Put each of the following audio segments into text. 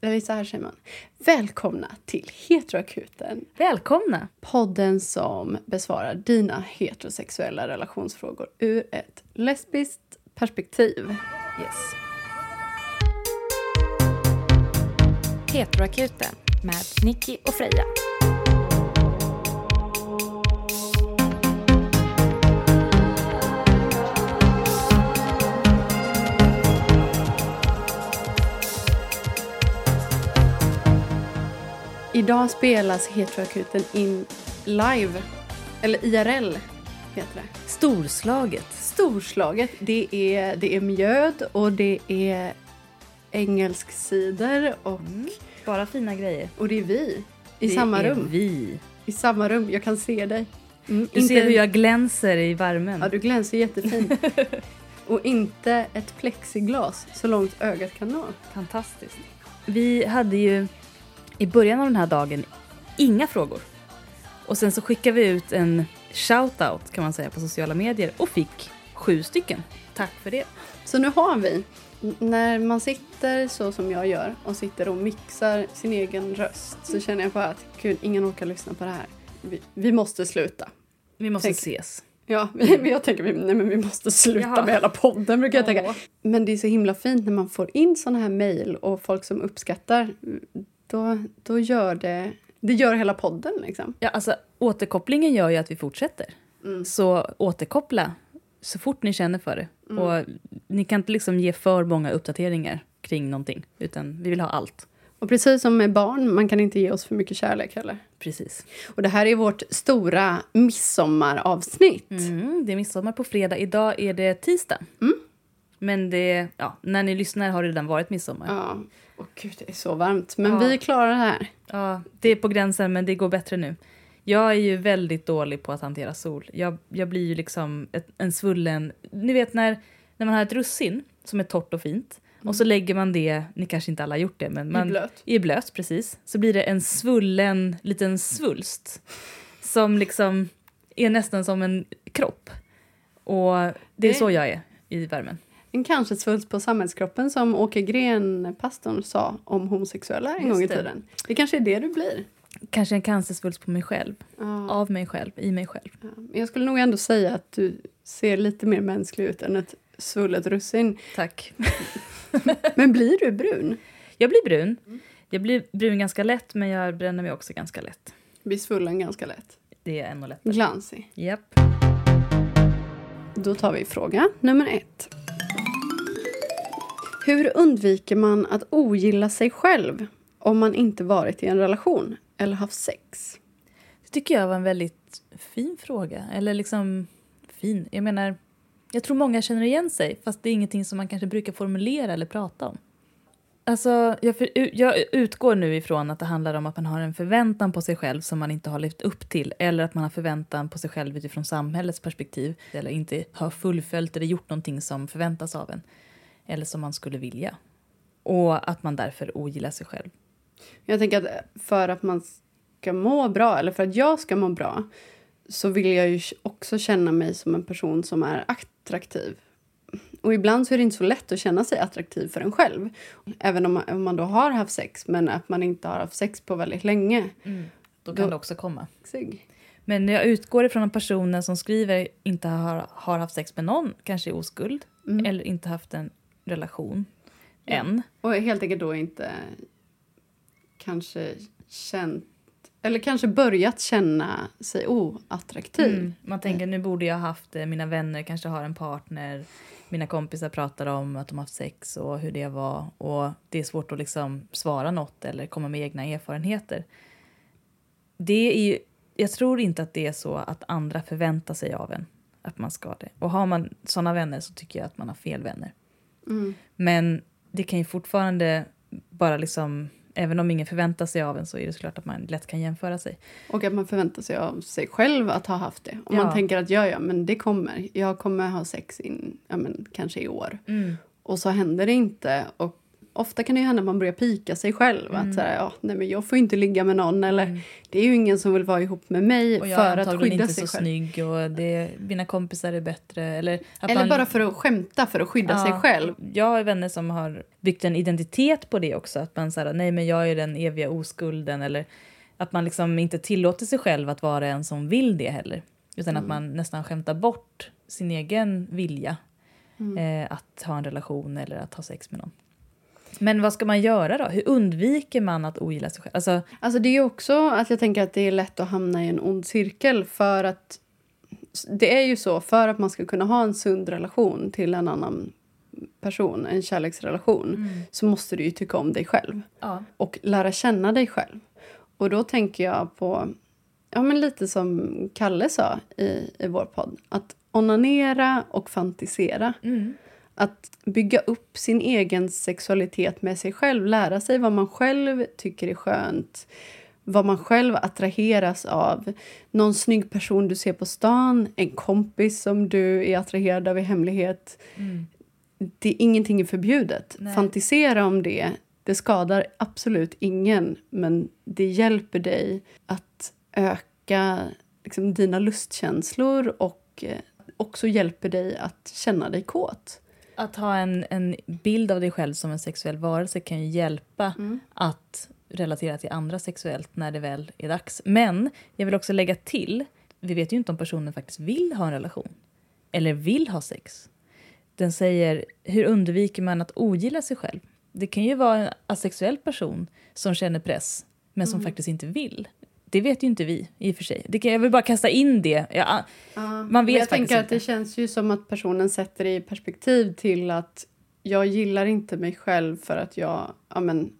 eller så här säger man. Välkomna till Heteroakuten. Välkomna! Podden som besvarar dina heterosexuella relationsfrågor ur ett lesbiskt perspektiv. Yes. Heteroakuten med Nicky och Freja. Idag spelas Heteroakuten in live, eller IRL heter det. Storslaget. Storslaget. Det är, det är mjöd och det är engelsk cider och, Mm. Bara fina grejer. och det är vi i Det samma är rum. vi. I samma rum. Jag kan se dig. Mm, Du ser hur jag glänser i värmen. Ja, du glänser jättefint. och inte ett plexiglas så långt ögat kan nå. Fantastiskt. Vi hade ju i början av den här dagen inga frågor. Och sen så skickade vi ut en shout-out kan man säga på sociala medier och fick sju stycken. Tack för det. Så nu har vi, när man sitter så som jag gör och sitter och mixar sin egen röst så känner jag bara att gud, ingen orkar lyssna på det här. Vi, vi måste sluta. Vi måste Tänk- ses. Ja, men jag tänker vi- nej, men vi måste sluta Ja. med hela podden brukar jag tänka. Men det är så himla fint när man får in såna här mejl och folk som uppskattar. Då, då gör det, det gör hela podden liksom. Ja, alltså, återkopplingen gör ju att vi fortsätter. Mm. Så återkoppla så fort ni känner för det. Och ni kan inte liksom ge för många uppdateringar kring någonting, utan vi vill ha allt. Och precis som med barn, man kan inte ge oss för mycket kärlek heller. Precis. Och det här är vårt stora midsommaravsnitt. Mm, det är midsommar på fredag. Idag är det tisdag. Men det, ja, när ni lyssnar har det redan varit midsommar. Ja. Ja, och gud det är så varmt. Men Ja. vi klarar det här. det är på gränsen, men det går bättre nu. Jag är ju väldigt dålig på att hantera sol. Jag, jag blir ju liksom ett, en svullen... Ni vet när, när man har ett russin som är torrt och fint och så lägger man det, ni kanske inte alla har gjort det, men man, blöt. I blöt, precis. Så blir det en svullen liten svulst som liksom är nästan som en kropp. Och det är Det- så jag är i värmen. En kanske svulst på samhällskroppen som Åke Gren, pastorn, sa om homosexuella en Just gång i det. tiden. Det kanske är det du blir. Kanske en cancersvulst på mig själv. Ja. Av mig själv, i mig själv. Ja, men Jag skulle nog ändå säga att du ser lite mer mänsklig ut än ett svullet russin. Tack. Men blir du brun? Jag blir brun. Jag blir brun ganska lätt, men jag bränner mig också ganska lätt. Blir svullen ganska lätt. Det är ännu lättare. Glansig. Japp. Då tar vi fråga nummer ett. Hur undviker man att ogilla sig själv om man inte varit i en relation eller haft sex? Det tycker jag var en väldigt fin fråga. Eller liksom fin. Jag menar, jag tror många känner igen sig fast det är ingenting som man kanske brukar formulera eller prata om. Alltså, jag, för, jag utgår nu ifrån att det handlar om att man har en förväntan på sig själv som man inte har levt upp till eller att man har förväntan på sig själv utifrån samhällets perspektiv eller inte har fullföljt eller gjort någonting som förväntas av en eller som man skulle vilja. Och att man därför ogillar sig själv. Jag tänker att för att man ska må bra, eller för att jag ska må bra så vill jag ju också känna mig som en person som är attraktiv. Och ibland så är det inte så lätt att känna sig attraktiv för en själv. Även om man, om man då har haft sex, men att man inte har haft sex på väldigt länge. Då kan Då- det också komma. Sig. Men jag utgår ifrån att personen som skriver inte har, har haft sex med någon, kanske är oskuld, eller inte haft en relation än. Och helt enkelt då inte kanske känt, eller kanske börjat känna sig oattraktiv. Mm. Man tänker nu borde jag ha haft det, mina vänner kanske har en partner, mina kompisar pratar om att de haft sex och hur det var och det är svårt att liksom svara något eller komma med egna erfarenheter. Det är ju, jag tror inte att det är så att andra förväntar sig av en att man ska det. Och har man såna vänner så tycker jag att man har fel vänner. Mm. Men det kan ju fortfarande bara liksom, även om ingen förväntar sig av en så är det såklart att man lätt kan jämföra sig. Och att man förväntar sig av sig själv att ha haft det. Om Ja. man tänker att ja, ja, men det kommer. Jag kommer ha sex in, ja, men, kanske i år. Och så händer det inte. Och ofta kan det hända att man börjar pika sig själv. Mm. Att så här, ja, nej men jag får inte ligga med någon eller Mm. det är ju ingen som vill vara ihop med mig Och jag för är att antagligen skydda inte sig så själv. snygg och det, mina kompisar är bättre. Eller, att Eller man, bara för att skämta, för att skydda Ja. sig själv. Jag har vänner som har byggt en identitet på det också. Att man säger nej men jag är den eviga oskulden. Eller att man liksom inte tillåter sig själv att vara en som vill det heller. Utan att man nästan skämtar bort sin egen vilja eh, att ha en relation eller att ha sex med någon. Men vad ska man göra då? Hur undviker man att ogilla sig själv? Alltså, Alltså det är också att jag tänker att det är lätt att hamna i en ond cirkel för att det är ju så, för att man ska kunna ha en sund relation till en annan person, en kärleksrelation, så måste du ju tycka om dig själv ja. och lära känna dig själv. Och då tänker jag på, ja men lite som Kalle sa i, i vår podd, att onanera och fantisera. Mm. Att bygga upp sin egen sexualitet med sig själv, lära sig vad man själv tycker är skönt, vad man själv attraheras av. Någon snygg person du ser på stan, en kompis som du är attraherad av i hemlighet. Mm. Det är ingenting är förbjudet. Nej. Fantisera om det. Det skadar absolut ingen, men det hjälper dig att öka liksom, dina lustkänslor och eh, också hjälper dig att känna dig kåt. Att ha en, en bild av dig själv som en sexuell varelse kan ju hjälpa att relatera till andra sexuellt när det väl är dags. Men jag vill också lägga till, vi vet ju inte om personen faktiskt vill ha en relation eller vill ha sex. Den säger, hur undviker man att ogilla sig själv? Det kan ju vara en asexuell person som känner press men som faktiskt inte vill. Det vet ju inte vi i och för sig. Det kan, jag vill bara kasta in det. Ja, man Men vet jag tänker att inte. det känns ju som att personen sätter det i perspektiv till att jag gillar inte mig själv för att jag, ja men,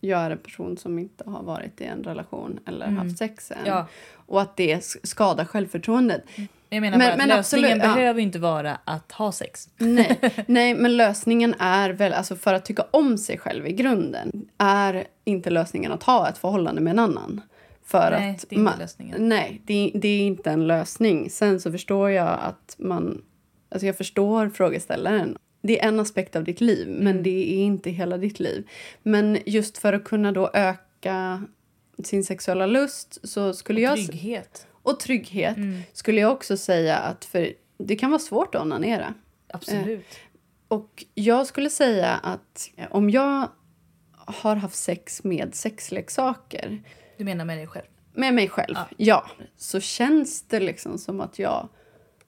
jag är en person som inte har varit i en relation eller haft sex än. Mm. Ja. Och att det skadar självförtroendet. Jag menar Men- bara men lösningen absolut, ja. behöver inte vara att ha sex. Nej, nej, men lösningen är väl, alltså för att tycka om sig själv i grunden, är inte lösningen att ha ett förhållande med en annan. För Nej, att det är inte lösningen. Nej, det, det är inte en lösning. Sen så förstår jag att man, alltså jag förstår frågeställaren. Det är en aspekt av ditt liv, Mm. men det är inte hela ditt liv. Men just för att kunna då öka sin sexuella lust så skulle jag... Trygghet. Och trygghet Mm. skulle jag också säga att för det kan vara svårt att onanera. Absolut. Och jag skulle säga att om jag har haft sex med sexleksaker Du menar med dig själv? med mig själv, Ja. ja, så känns det liksom som att jag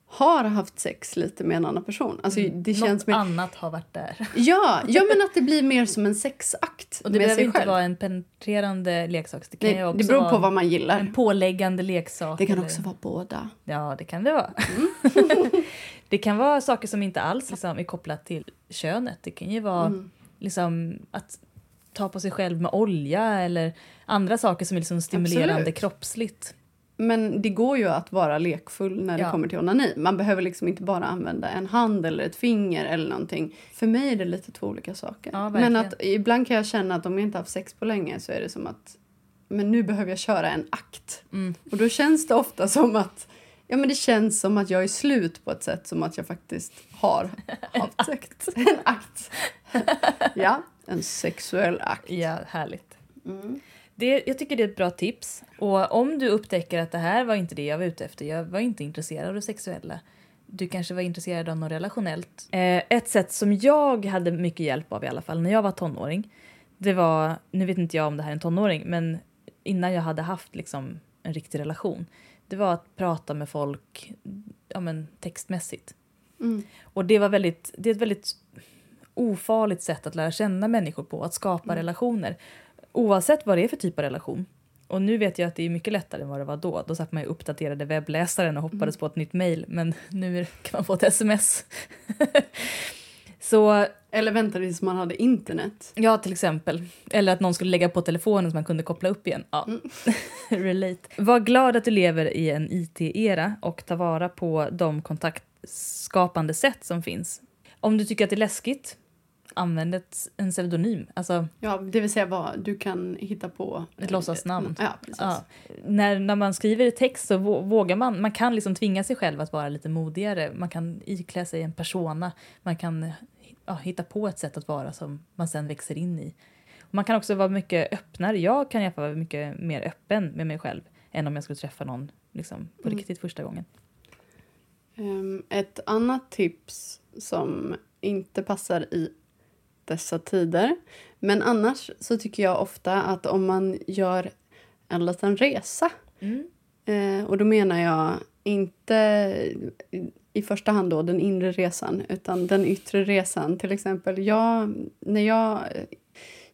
har haft sex lite med en annan person. Alltså, det känns Mm. Något mer... annat har varit där. Ja, ja, men att det blir mer som en sexakt Och det behöver inte själv. vara en penetrerande leksak. Det kan det, också det beror på vad man gillar. en påläggande leksak. Det kan eller- också vara båda. Ja, det kan det vara. det kan vara saker som inte alls liksom, är kopplat till könet. Det kan ju vara Mm. liksom, att ta på sig själv med olja eller andra saker som är liksom stimulerande Absolut. kroppsligt. Men det går ju att vara lekfull när det Ja. kommer till onani. Man behöver liksom inte bara använda en hand eller ett finger eller någonting. För mig är det lite två olika saker. Ja, men att ibland kan jag känna att om jag inte haft sex på länge så är det som att men nu behöver jag köra en akt. Mm. Och då känns det ofta som att Ja men det känns som att jag är slut på ett sätt som att jag faktiskt har haft sex. En akt. ja, en sexuell akt. Ja, härligt. Mm. Det, jag tycker det är ett bra tips. Och om du upptäcker att det här var inte det jag var ute efter, jag var inte intresserad av det sexuella, du kanske var intresserad av något relationellt. Eh, ett sätt som jag hade mycket hjälp av i alla fall när jag var tonåring, det var, nu vet inte jag om det här är en tonåring, men innan jag hade haft liksom en riktig relation, det var att prata med folk ja, men, textmässigt. Mm. Och det, var väldigt, det är ett väldigt ofarligt sätt att lära känna människor på, att skapa relationer. Oavsett vad det är för typ av relation. Och nu vet jag att det är mycket lättare än vad det var då. Då satt man ju uppdaterade webbläsaren och hoppades på ett nytt mejl. Men nu kan man få ett sms. Så Eller väntade tills man hade internet. ja, till exempel. Eller att någon skulle lägga på telefonen så man kunde koppla upp igen. Ja. Relate. Var glad att du lever i en IT-era och ta vara på de kontaktskapande sätt som finns. Om du tycker att det är läskigt, använd ett, en pseudonym. Alltså, Ja, det vill säga vad du kan hitta på. Ett låtsasnamn. Ja, precis. Ja. När, när man skriver text så vå- vågar man, man kan liksom tvinga sig själv att vara lite modigare. Man kan iklä sig en persona, man kan ja, hitta på ett sätt att vara som man sen växer in i. Man kan också vara mycket öppnare. Jag kan i alla fall vara mycket mer öppen med mig själv än om jag skulle träffa någon liksom, på Mm. riktigt första gången. Ehm, ett annat tips som inte passar i dessa tider. Men annars så tycker jag ofta att om man gör en liten resa. Mm. Eh, och då menar jag inte i- första hand då den inre resan utan den yttre resan. Till exempel jag, när jag eh,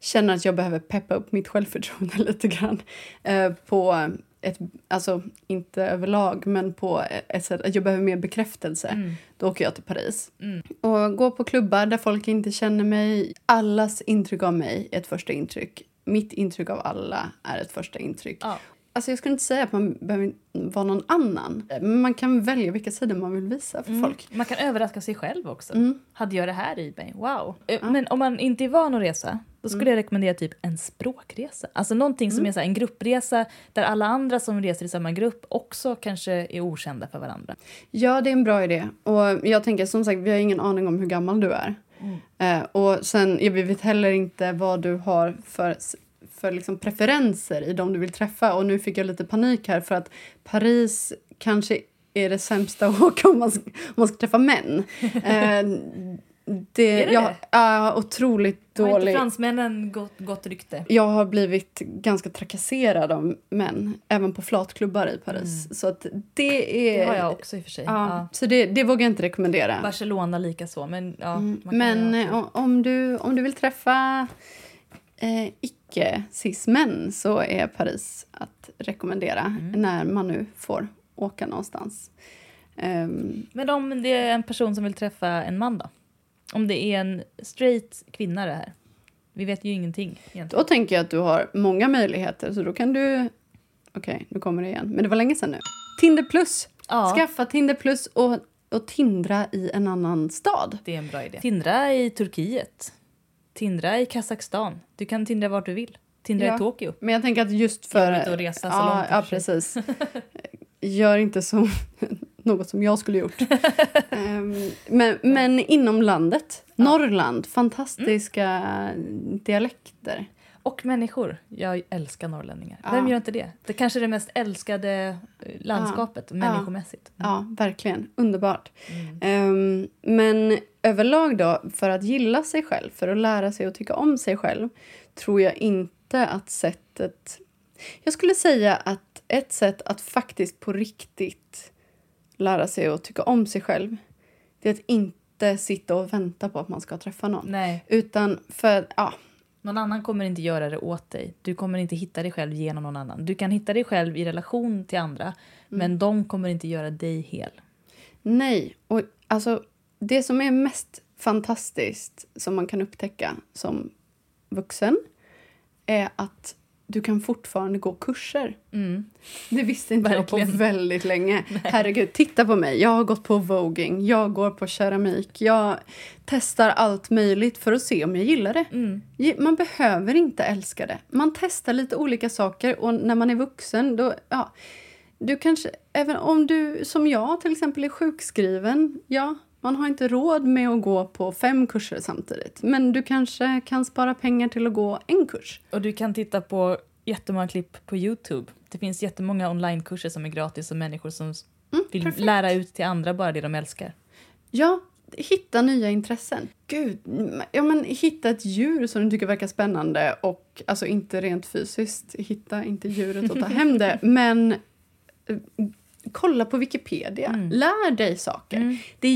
känner att jag behöver peppa upp mitt självförtroende lite grann eh, på ett, alltså inte överlag men på ett sätt att jag behöver mer bekräftelse. Mm. Då åker jag till Paris. Mm. Och går på klubbar där folk inte känner mig. Allas intryck av mig är ett första intryck. Mitt intryck av alla är ett första intryck. Ja. Alltså jag skulle inte säga att man behöver vara någon annan. Men man kan välja vilka sidor man vill visa för Mm. folk. Man kan överraska sig själv också. Mm. Hade jag det här i mig? Wow. Eh, Men om man inte är van att resa, då skulle jag rekommendera typ en språkresa. Alltså någonting som är så en gruppresa där alla andra som reser i samma grupp också kanske är okända för varandra. Ja, det är en bra idé. Och jag tänker som sagt, vi har ingen aning om hur gammal du är. Eh, och sen, ja, vi vet heller inte vad du har för, för liksom preferenser i de du vill träffa. Och nu fick jag lite panik här för att Paris kanske är det sämsta att åka om man ska, om man ska träffa män. Eh, det, Är det jag, det? Ja, otroligt Har inte dålig. fransmännen gott, gott rykte? Jag har blivit ganska trakasserad av män, även på flatklubbar i Paris. Så att det är... Det har jag också i och för sig. Ja, Ja. Så det, det vågar jag inte rekommendera. Barcelona lika så, men ja. Mm, Men eh, om du, om du vill träffa eh, icke-cis-män så är Paris att rekommendera Mm. när man nu får åka någonstans. Ehm, Men om det är en person som vill träffa en man då? Om det är en straight kvinna det här? Vi vet ju ingenting egentligen. då tänker jag att du har många möjligheter. Så då kan du... Okej, nu kommer det igen. Men det var länge sedan nu. Tinder plus! Ja, Skaffa Tinder plus och, och tindra i en annan stad. det är en bra idé. Tindra i Turkiet. Tindra i Kazakstan. Du kan tindra vart du vill. Tindra Ja. i Tokyo. Men jag tänker att just för... Vill inte resa så ja, långt Ja, precis. Gör inte som något som jag skulle gjort. Ehm, men, men inom landet. Norrland. Fantastiska dialekter. Och människor. Jag älskar norrlänningar. Ja. Vem gör inte det? Det kanske är det mest älskade eh, landskapet människomässigt. Ja, verkligen. Underbart. Mm. Ehm, men överlag då, för att gilla sig själv, för att lära sig att tycka om sig själv, tror jag inte att sättet... Jag skulle säga att ett sätt att faktiskt på riktigt lära sig att tycka om sig själv, det är att inte sitta och vänta på att man ska träffa någon. Nej, Utan för, ja, någon annan kommer inte göra det åt dig. Du kommer inte hitta dig själv genom någon annan. Du kan hitta dig själv i relation till andra, men de kommer inte göra dig hel. Nej, och alltså det som är mest fantastiskt som man kan upptäcka som vuxen är att du kan fortfarande gå kurser. Mm. Det visste inte jag Verkligen. på väldigt länge. Herregud, titta på mig. Jag har gått på voging, jag går på keramik. Jag testar allt möjligt för att se om jag gillar det. Mm. Man behöver inte älska det. Man testar lite olika saker och när man är vuxen då, ja, du kanske, även om du som jag till exempel är sjukskriven, ja, man har inte råd med att gå på fem kurser samtidigt. Men du kanske kan spara pengar till att gå en kurs. Och du kan titta på jättemånga klipp på Youtube. Det finns jättemånga onlinekurser som är gratis och människor som Mm, vill perfekt. lära ut till andra bara det de älskar. Ja, hitta nya intressen. Gud, ja men hitta ett djur som du tycker verkar spännande och alltså inte rent fysiskt, hitta inte djuret och ta hem det, men eh, kolla på Wikipedia, Mm. lär dig saker. Mm. Det är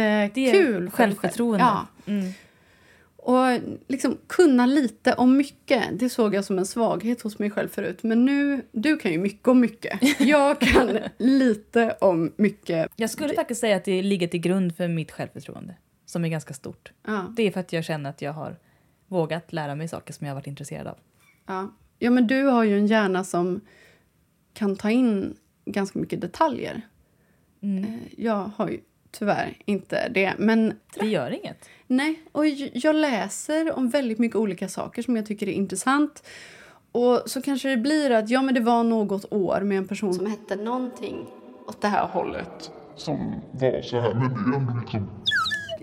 jättekul. Självförtroende. själv. Ja. Mm. Och liksom kunna lite om mycket, det såg jag som en svaghet hos mig själv förut. Men nu, du kan ju mycket om mycket. Jag kan lite om mycket. Jag skulle faktiskt säga att det ligger till grund för mitt självförtroende, som är ganska stort. Ja. Det är för att jag känner att jag har vågat lära mig saker som jag har varit intresserad av. Ja. ja, men du har ju en hjärna som kan ta in ganska mycket detaljer. Mm. Eh, Jag har ju tyvärr inte det. Men Det gör inget. nej, och jag läser om väldigt mycket olika saker som jag tycker är intressant. Och så kanske det blir att ja, men det var något år med en person som hette någonting åt det här hållet. som var så här, men det är ändå liksom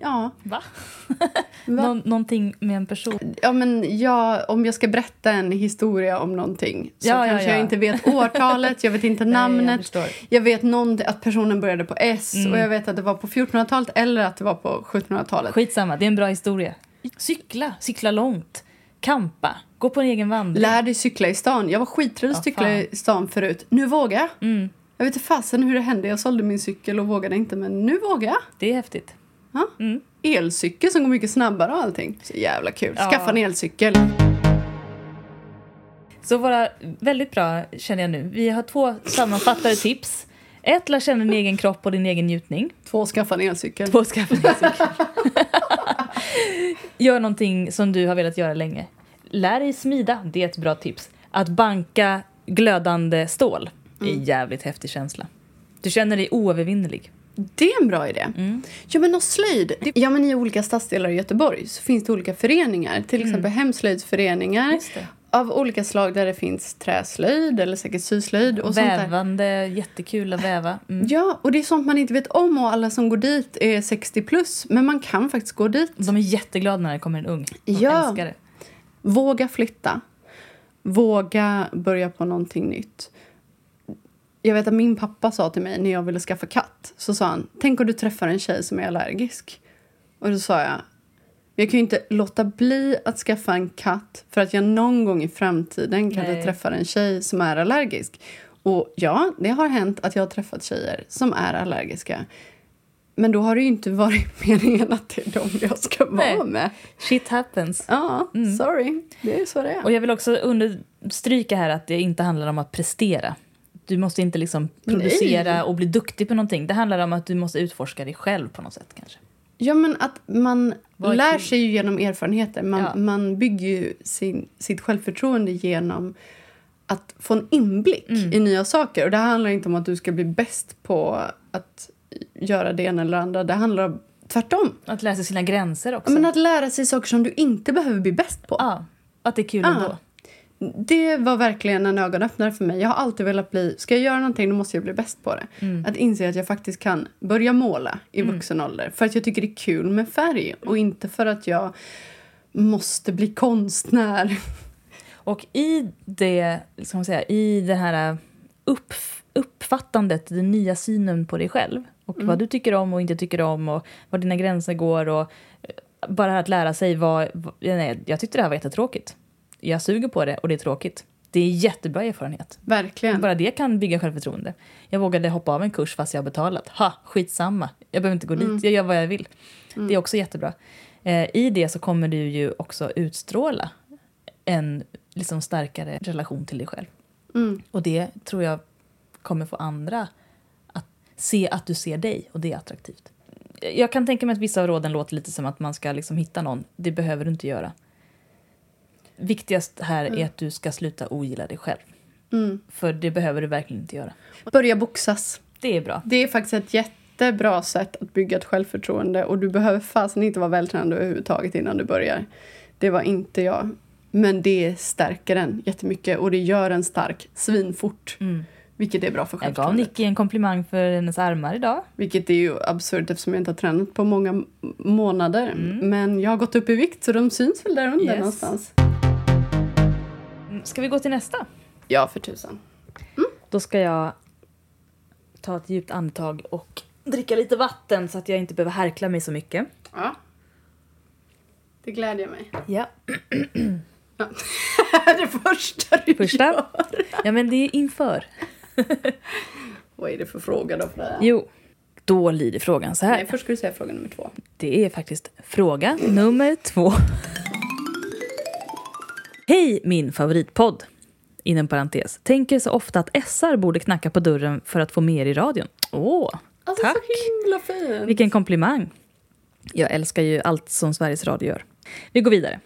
Ja. Va? Va? Nå- någonting med en person. Ja, men jag, om jag ska berätta en historia om någonting så Ja, ja, kanske ja. jag inte vet årtalet, jag vet inte Nej, jag namnet. jag vet någonting, att personen började på S Mm. och jag vet att det var på 1400-talet eller att det var på 1700-talet. Skitsamma, det är en bra historia. Cykla, cykla långt. Kampa, gå på en egen vandring. Lär dig cykla i stan. Jag var skiträdd att Ja, cykla fan. i stan förut. Nu vågar jag. Mm, Jag vet inte fasen hur det hände. Jag sålde min cykel och vågade inte, men nu vågar jag. det är häftigt. Ja. Mm. Elcykel som går mycket snabbare och allting. Så jävla kul. Ja. Skaffa en elcykel. Så våra väldigt bra känner jag nu. Vi har två sammanfattade tips. Ett, lär känna din egen kropp och din egen njutning. Två, skaffa en elcykel. Två, skaffa en cykel. Gör någonting som du har velat göra länge. Lär dig smida, det är ett bra tips. Att banka glödande stål är en jävligt häftig känsla. Du känner dig oövervinnerlig. Det är en bra idé. Mm. Ja, men och slöjd. Det- Ja, men I olika stadsdelar i Göteborg så finns det olika föreningar. Till exempel hemslöjdsföreningar Mm. Det. av olika slag där det finns träslöjd eller säkert syslöjd. Och sånt där. Vävande, jättekul att väva. Mm. Ja, och det är sånt man inte vet om och alla som går dit är 60 plus. Men man kan faktiskt gå dit. De är jätteglada när det kommer en ung. De Ja. älskar det. Våga flytta. Våga börja på någonting nytt. Jag vet att min pappa sa till mig när jag ville skaffa katt. Så sa han, tänk om du träffar en tjej som är allergisk. Och då sa jag, jag kan ju inte låta bli att skaffa en katt för att jag någon gång i framtiden kanske Nej. träffar en tjej som är allergisk. Och ja, det har hänt att jag har träffat tjejer som är allergiska. Men då har det ju inte varit meningen att det är dem jag ska vara Nej. med. Shit happens. Ja, sorry. Det är så det är. Och jag vill också understryka här att det inte handlar om att prestera. Du måste inte liksom producera Nej. och bli duktig på någonting. Det handlar om att du måste utforska dig själv på något sätt kanske. Ja, men att man Vad är lär kul? sig ju genom erfarenheter. Man, Ja. man bygger ju sin, sitt självförtroende genom att få en inblick Mm. i nya saker. Och Det handlar inte om att du ska bli bäst på att göra det ena eller andra. Det handlar om tvärtom. Att läsa sina gränser också. Men att lära sig saker som du inte behöver bli bäst på. Ja, att det är kul Ja. ändå. Det var verkligen en ögonöppnare för mig. Jag har alltid velat bli... Ska jag göra någonting då måste jag bli bäst på det. Mm. Att inse att jag faktiskt kan börja måla i vuxen ålder. För att jag tycker det är kul med färg. Och inte för att jag måste bli konstnär. Och i det, ska man säga, i det här upp, uppfattandet, den nya synen på dig själv och Mm. vad du tycker om och inte tycker om och var dina gränser går och eh, bara att lära sig vad... vad nej, jag tyckte det här var jättetråkigt. Jag suger på det och det är tråkigt. Det är jättebra erfarenhet. Verkligen. Bara det kan bygga självförtroende. Jag vågade hoppa av en kurs fast jag har betalat. Ha, skitsamma. Jag behöver inte gå dit, jag gör vad jag vill. Det är också jättebra. Eh, I det så kommer du ju också utstråla en liksom starkare relation till dig själv. Mm. Och det tror jag kommer få andra att se att du ser dig och det är attraktivt. Jag kan tänka mig att vissa av råden låter lite som att man ska liksom hitta någon. Det behöver du inte göra. Viktigast här är att du ska sluta ogilla dig själv. Mm. För det behöver du verkligen inte göra. Börja boxas. Det är bra. Det är faktiskt ett jättebra sätt att bygga ett självförtroende. Och du behöver fasen inte vara vältränad överhuvudtaget innan du börjar. Det var inte jag. Men det stärker en jättemycket och det gör en stark svinfort. Mm. Vilket är bra för Jag gav självförtroendet. Nicky en komplimang för hennes armar idag. Vilket är ju absurt eftersom jag inte har tränat på många månader. Mm. Men jag har gått upp i vikt så de syns väl där under Yes. någonstans. Mm, Ska vi gå till nästa? Ja, för tusan. Då ska jag ta ett djupt andetag och dricka lite vatten så att jag inte behöver härkla mig så mycket. Ja. Det glädjer mig. Ja. det första du Första. gör. Ja, men det är inför. Vad är det för fråga då? För det? Jo, då lyder frågan så här. Nej, först ska du säga fråga nummer två. Det är faktiskt fråga nummer två. Hej min favoritpodd! Inom parentes. Tänker så ofta att SR borde knacka på dörren för att få mer i radion. Åh, Alltså tack! så himla fint. Vilken komplimang! Jag älskar ju allt som Sveriges Radio gör. Vi går vidare.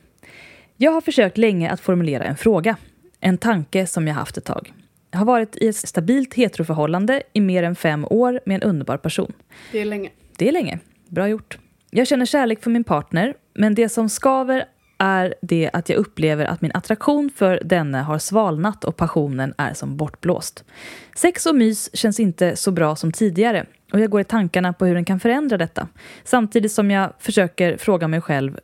Jag har försökt länge att formulera en fråga. En tanke som jag haft ett tag. Jag har varit i ett stabilt heteroförhållande i mer än fem år med en underbar person. Det är länge. Det är länge. Bra gjort. Jag känner kärlek för min partner, men det som skaver är det att jag upplever att min attraktion för denne har svalnat och passionen är som bortblåst. Sex och mys känns inte så bra som tidigare Och jag går i tankarna på hur den kan förändra detta. Samtidigt som jag försöker fråga mig själv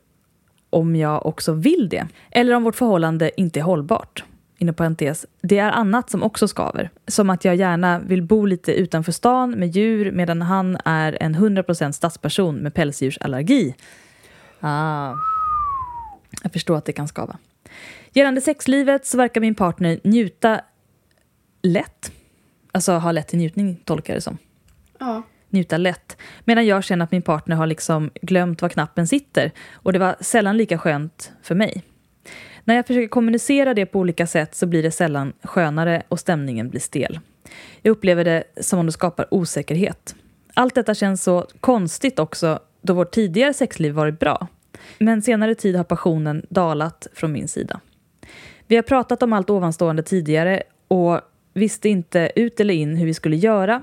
om jag också vill det. Eller om vårt förhållande inte är hållbart. Inom parentes, det är annat som också skaver. Som att jag gärna vill bo lite utanför stan med djur medan han är en 100% stadsperson med pälsdjursallergi. Ah. Jag förstår att det kan skava. Gällande sexlivet så verkar min partner njuta lätt. Alltså ha lätt till njutning, tolkar jag det som. Ja. Njuta lätt. Medan jag känner att min partner har liksom glömt var knappen sitter. Och det var sällan lika skönt för mig. När jag försöker kommunicera det på olika sätt så blir det sällan skönare och stämningen blir stel. Jag upplever det som om det skapar osäkerhet. Allt detta känns så konstigt också då vårt tidigare sexliv varit bra. Men senare tid har passionen dalat från min sida. Vi har pratat om allt ovanstående tidigare och visste inte ut eller in hur vi skulle göra,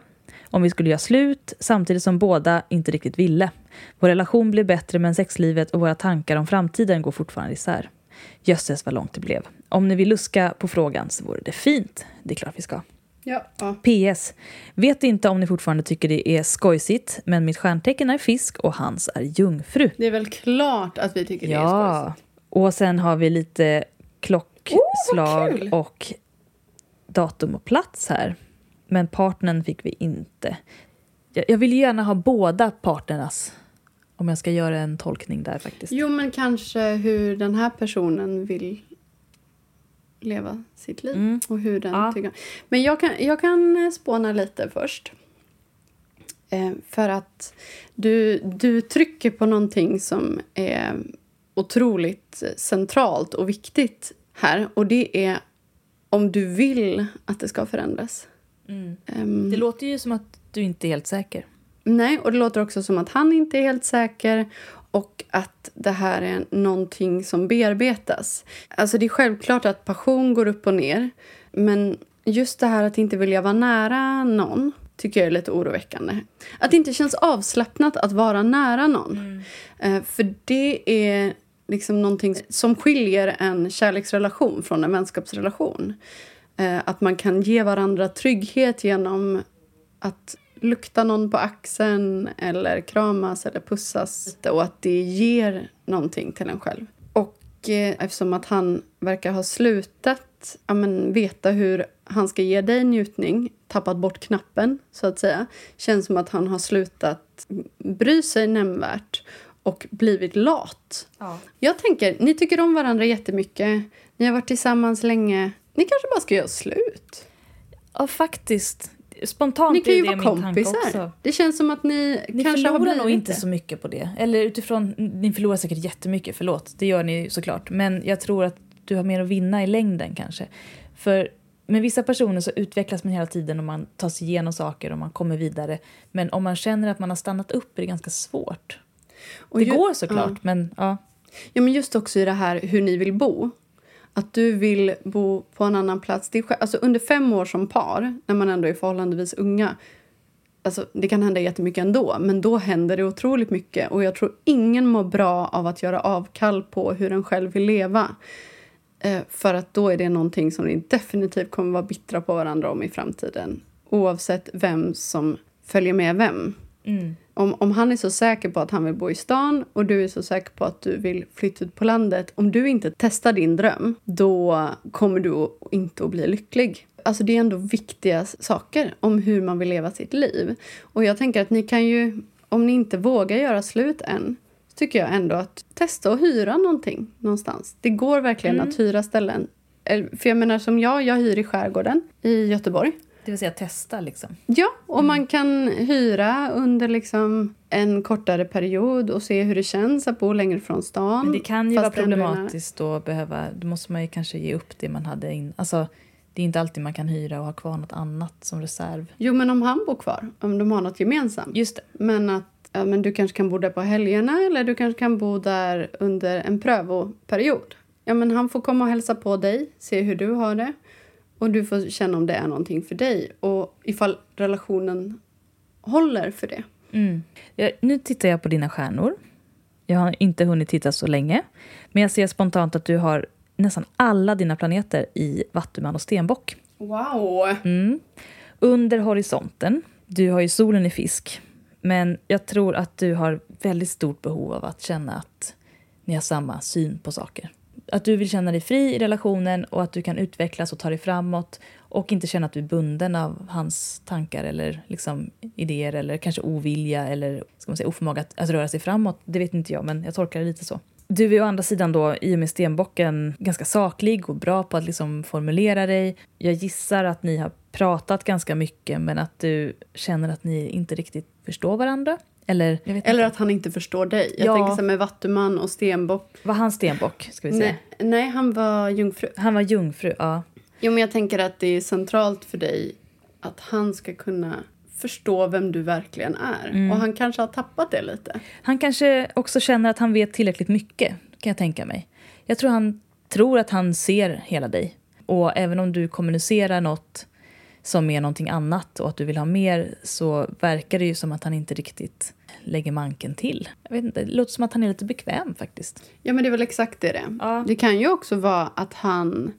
om vi skulle göra slut, samtidigt som båda inte riktigt ville. Vår relation blev bättre men sexlivet och våra tankar om framtiden går fortfarande isär. Jösses vad långt det blev. Om ni vill luska på frågan så vore det fint. Det är klart vi ska. Ja. ja. PS. Vet inte om ni fortfarande tycker det är skojsigt, men mitt stjärntecken är fisk och hans är jungfru. Det är väl klart att vi tycker det är Ja. skojsigt. Och sen har vi lite klockslag kul! och datum och plats här. Men partnern fick vi inte. Jag, jag vill gärna ha båda partnernas. Om jag ska göra en tolkning där faktiskt. Jo, men kanske hur den här personen vill leva sitt liv. Mm. Och hur den Ja. tycker. Men jag kan, jag kan eh, spåna lite först. Eh, för att du, du trycker på någonting som är otroligt centralt och viktigt här. Och det är om du vill att det ska förändras. Mm. Ehm, Det låter ju som att du inte är helt säker. Nej, och det låter också som att han inte är helt säker och att det här är någonting som bearbetas. Alltså det är självklart att passion går upp och ner men just det här att inte vilja vara nära någon tycker jag är lite oroväckande. Att det inte känns avslappnat att vara nära någon. Eh, för det är liksom någonting som skiljer en kärleksrelation från en vänskapsrelation. Eh, att man kan ge varandra trygghet genom att lukta någon på axeln eller kramas eller pussas och att det ger någonting till en själv. Och eh, eftersom att han verkar ha slutat ja, men, veta hur han ska ge dig njutning, tappat bort knappen så att säga, känns som att han har slutat bry sig nämnvärt och blivit lat. Ja. Jag tänker, ni tycker om varandra jättemycket, ni har varit tillsammans länge, ni kanske bara ska göra slut. ja, faktiskt. Spontant Ni kan ju är det vara min tanke kompisar. också. Det känns som att ni, Ni kanske har förlorar blivit nog inte det. så mycket på det. Eller utifrån, ni förlorar säkert jättemycket, förlåt. Det gör ni såklart. Men jag tror att du har mer att vinna i längden kanske. För med vissa personer så utvecklas man hela tiden och man tar sig igenom saker och man kommer vidare. Men om man känner att man har stannat upp är det ganska svårt. Och det ju- går såklart, ja. men ja. Ja, men just också i det här hur ni vill bo. Att du vill bo på en annan plats. Det är, alltså under fem år som par, när man ändå är förhållandevis unga, alltså det kan hända jättemycket ändå, men då händer det otroligt mycket. Och jag tror ingen mår bra av att göra avkall på hur en själv vill leva. Eh, för att då är det någonting som ni definitivt kommer vara bittra på varandra om i framtiden. Oavsett vem som följer med vem. Mm. Om, om han är så säker på att han vill bo i stan och du är så säker på att du vill flytta ut på landet. Om du inte testar din dröm, då kommer du inte att bli lycklig. Alltså det är ändå viktiga saker om hur man vill leva sitt liv. Och jag tänker att ni kan ju, om ni inte vågar göra slut än, tycker jag ändå att testa att hyra någonting någonstans. Det går verkligen att hyra ställen. För jag menar som jag, jag hyr i skärgården i Göteborg. Det vill säga testa liksom. Ja, och man kan hyra under liksom en kortare period och se hur det känns att bo längre från stan. Men det kan ju vara problematiskt att behöva, då måste man ju kanske ge upp det man hade in. Alltså, det är inte alltid man kan hyra och ha kvar något annat som reserv. Jo, men om han bor kvar, om de har något gemensamt. Just det. Men att ja, men du kanske kan bo där på helgerna eller du kanske kan bo där under en prövoperiod. Ja, men han får komma och hälsa på dig, se hur du har det och du får känna om det är någonting för dig och ifall relationen håller för det. Mm. Jag, nu tittar jag på dina stjärnor. Jag har inte hunnit titta så länge. Men jag ser spontant att du har nästan alla dina planeter i Vattuman och Stenbock. Wow! Mm. Under horisonten Du har ju solen i fisk. Men jag tror att du har väldigt stort behov av att känna att ni har samma syn på saker. Att du vill känna dig fri i relationen och att du kan utvecklas och ta dig framåt och inte känna att du är bunden av hans tankar eller liksom idéer eller kanske ovilja eller ska man säga, oförmåga att, att röra sig framåt. Det vet inte jag, men jag tolkar det lite så. Du är å andra sidan då, i och med stenbocken, ganska saklig och bra på att liksom formulera dig. Jag gissar att ni har pratat ganska mycket men att du känner att ni inte riktigt förstår varandra. Eller, Eller att han inte förstår dig. Jag Ja. tänker så här med Vattuman och Stenbock. Var han stenbock? Ska vi säga? Nej, nej, han var jungfru. Han var jungfru, ja. Jo, men jag tänker att det är centralt för dig att han ska kunna förstå vem du verkligen är. Mm. Och han kanske har tappat det lite. Han kanske också känner att han vet tillräckligt mycket, kan jag tänka mig. Jag tror han tror att han ser hela dig. Och även om du kommunicerar något som är någonting annat och att du vill ha mer så verkar det ju som att han inte riktigt lägger manken till. Jag vet inte, det låter som att han är lite bekväm faktiskt. Ja, men det är väl exakt det det. Ja. Det kan ju också vara att han...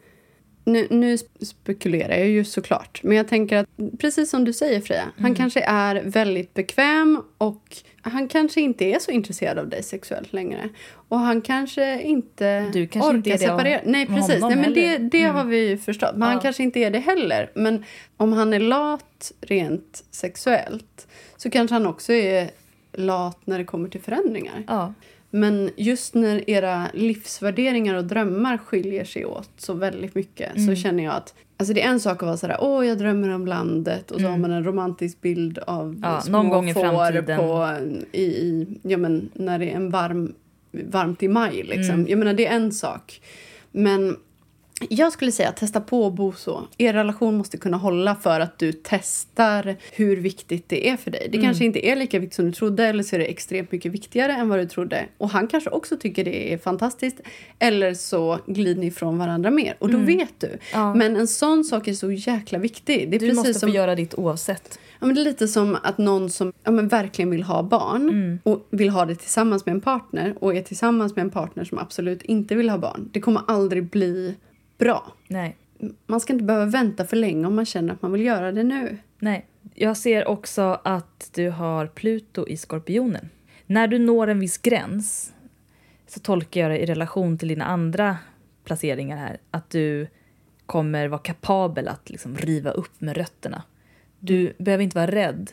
Nu, nu spekulerar jag ju såklart, men jag tänker att precis som du säger Freja, Mm. han kanske är väldigt bekväm och han kanske inte är så intresserad av dig sexuellt längre. Och han kanske inte Du kanske orkar inte är separera. Nej, precis. Nej, men det, det Mm. har vi ju förstått. Men han Ja. kanske inte är det heller. Men om han är lat rent sexuellt så kanske han också är lat när det kommer till förändringar. Ja, Men just när era livsvärderingar och drömmar skiljer sig åt så väldigt mycket Mm. så känner jag att Alltså det är en sak att vara sådär, åh jag drömmer om landet och så har man en romantisk bild av Mm. Ja, små någon gång i får. På, i, i, ja, men när det är en varm, varmt i maj. Liksom. Mm. Jag menar det är en sak. Men jag skulle säga testa på att bo så. Er relation måste kunna hålla för att du testar hur viktigt det är för dig. Det Mm. kanske inte är lika viktigt som du trodde eller så är det extremt mycket viktigare än vad du trodde. Och han kanske också tycker det är fantastiskt. Eller så glider ni ifrån varandra mer och då vet du. Mm. Ja. Men en sån sak är så jäkla viktig. Det är du precis måste som få göra ditt oavsett. Ja, men det är lite som att någon som ja, men verkligen vill ha barn Mm. och vill ha det tillsammans med en partner och är tillsammans med en partner som absolut inte vill ha barn. Det kommer aldrig bli bra. Nej. Man ska inte behöva vänta för länge om man känner att man vill göra det nu. Nej. Jag ser också att du har Pluto i Skorpionen. När du når en viss gräns så tolkar jag det i relation till dina andra placeringar här att du kommer vara kapabel att liksom riva upp med rötterna. Du behöver inte vara rädd.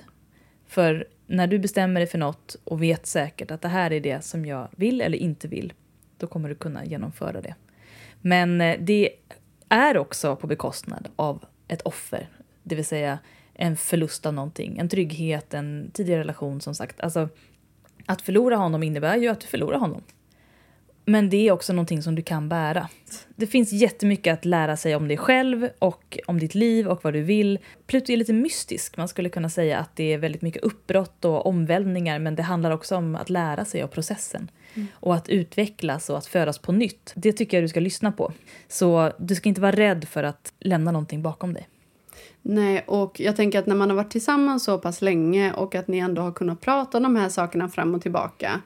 För när du bestämmer dig för något och vet säkert att det här är det som jag vill eller inte vill, då kommer du kunna genomföra det. Men eh, det är också på bekostnad av ett offer, det vill säga en förlust av någonting, en trygghet, en tidigare relation som sagt. Alltså, att förlora honom innebär ju att du förlorar honom. Men det är också någonting som du kan bära. Det finns jättemycket att lära sig om dig själv och om ditt liv och vad du vill. Pluto är lite mystisk. Man skulle kunna säga att det är väldigt mycket uppbrott och omvälvningar men det handlar också om att lära sig av processen. Och att utvecklas och att födas på nytt. Det tycker jag du ska lyssna på. Så du ska inte vara rädd för att lämna någonting bakom dig. Nej, och jag tänker att när man har varit tillsammans så pass länge och att ni ändå har kunnat prata om de här sakerna fram och tillbaka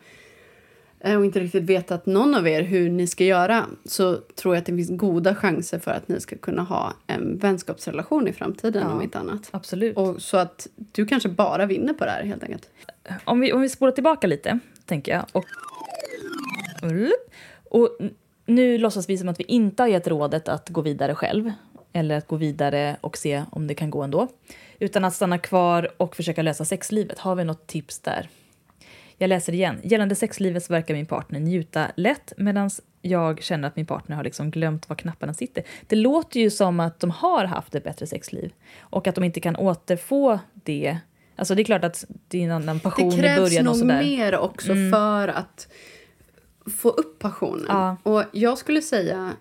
eh, och inte riktigt vetat någon av er hur ni ska göra så tror jag att det finns goda chanser för att ni ska kunna ha en vänskapsrelation i framtiden Ja. om inte annat. Absolut. Och så att du kanske bara vinner på det här helt enkelt. om vi, om vi spolar tillbaka lite, tänker jag. Och, och nu låtsas vi som att vi inte har gett rådet att gå vidare själv eller att gå vidare och se om det kan gå ändå. Utan att stanna kvar och försöka lösa sexlivet. Har vi något tips där? Jag läser igen. Gällande sexlivet så verkar min partner njuta lätt medan jag känner att min partner har liksom glömt var knapparna sitter. Det låter ju som att de har haft ett bättre sexliv och att de inte kan återfå det. Alltså det är klart att det är en annan passion Det i krävs början och nog sådär. mer också Mm. för att få upp passionen. Ja. Och jag skulle säga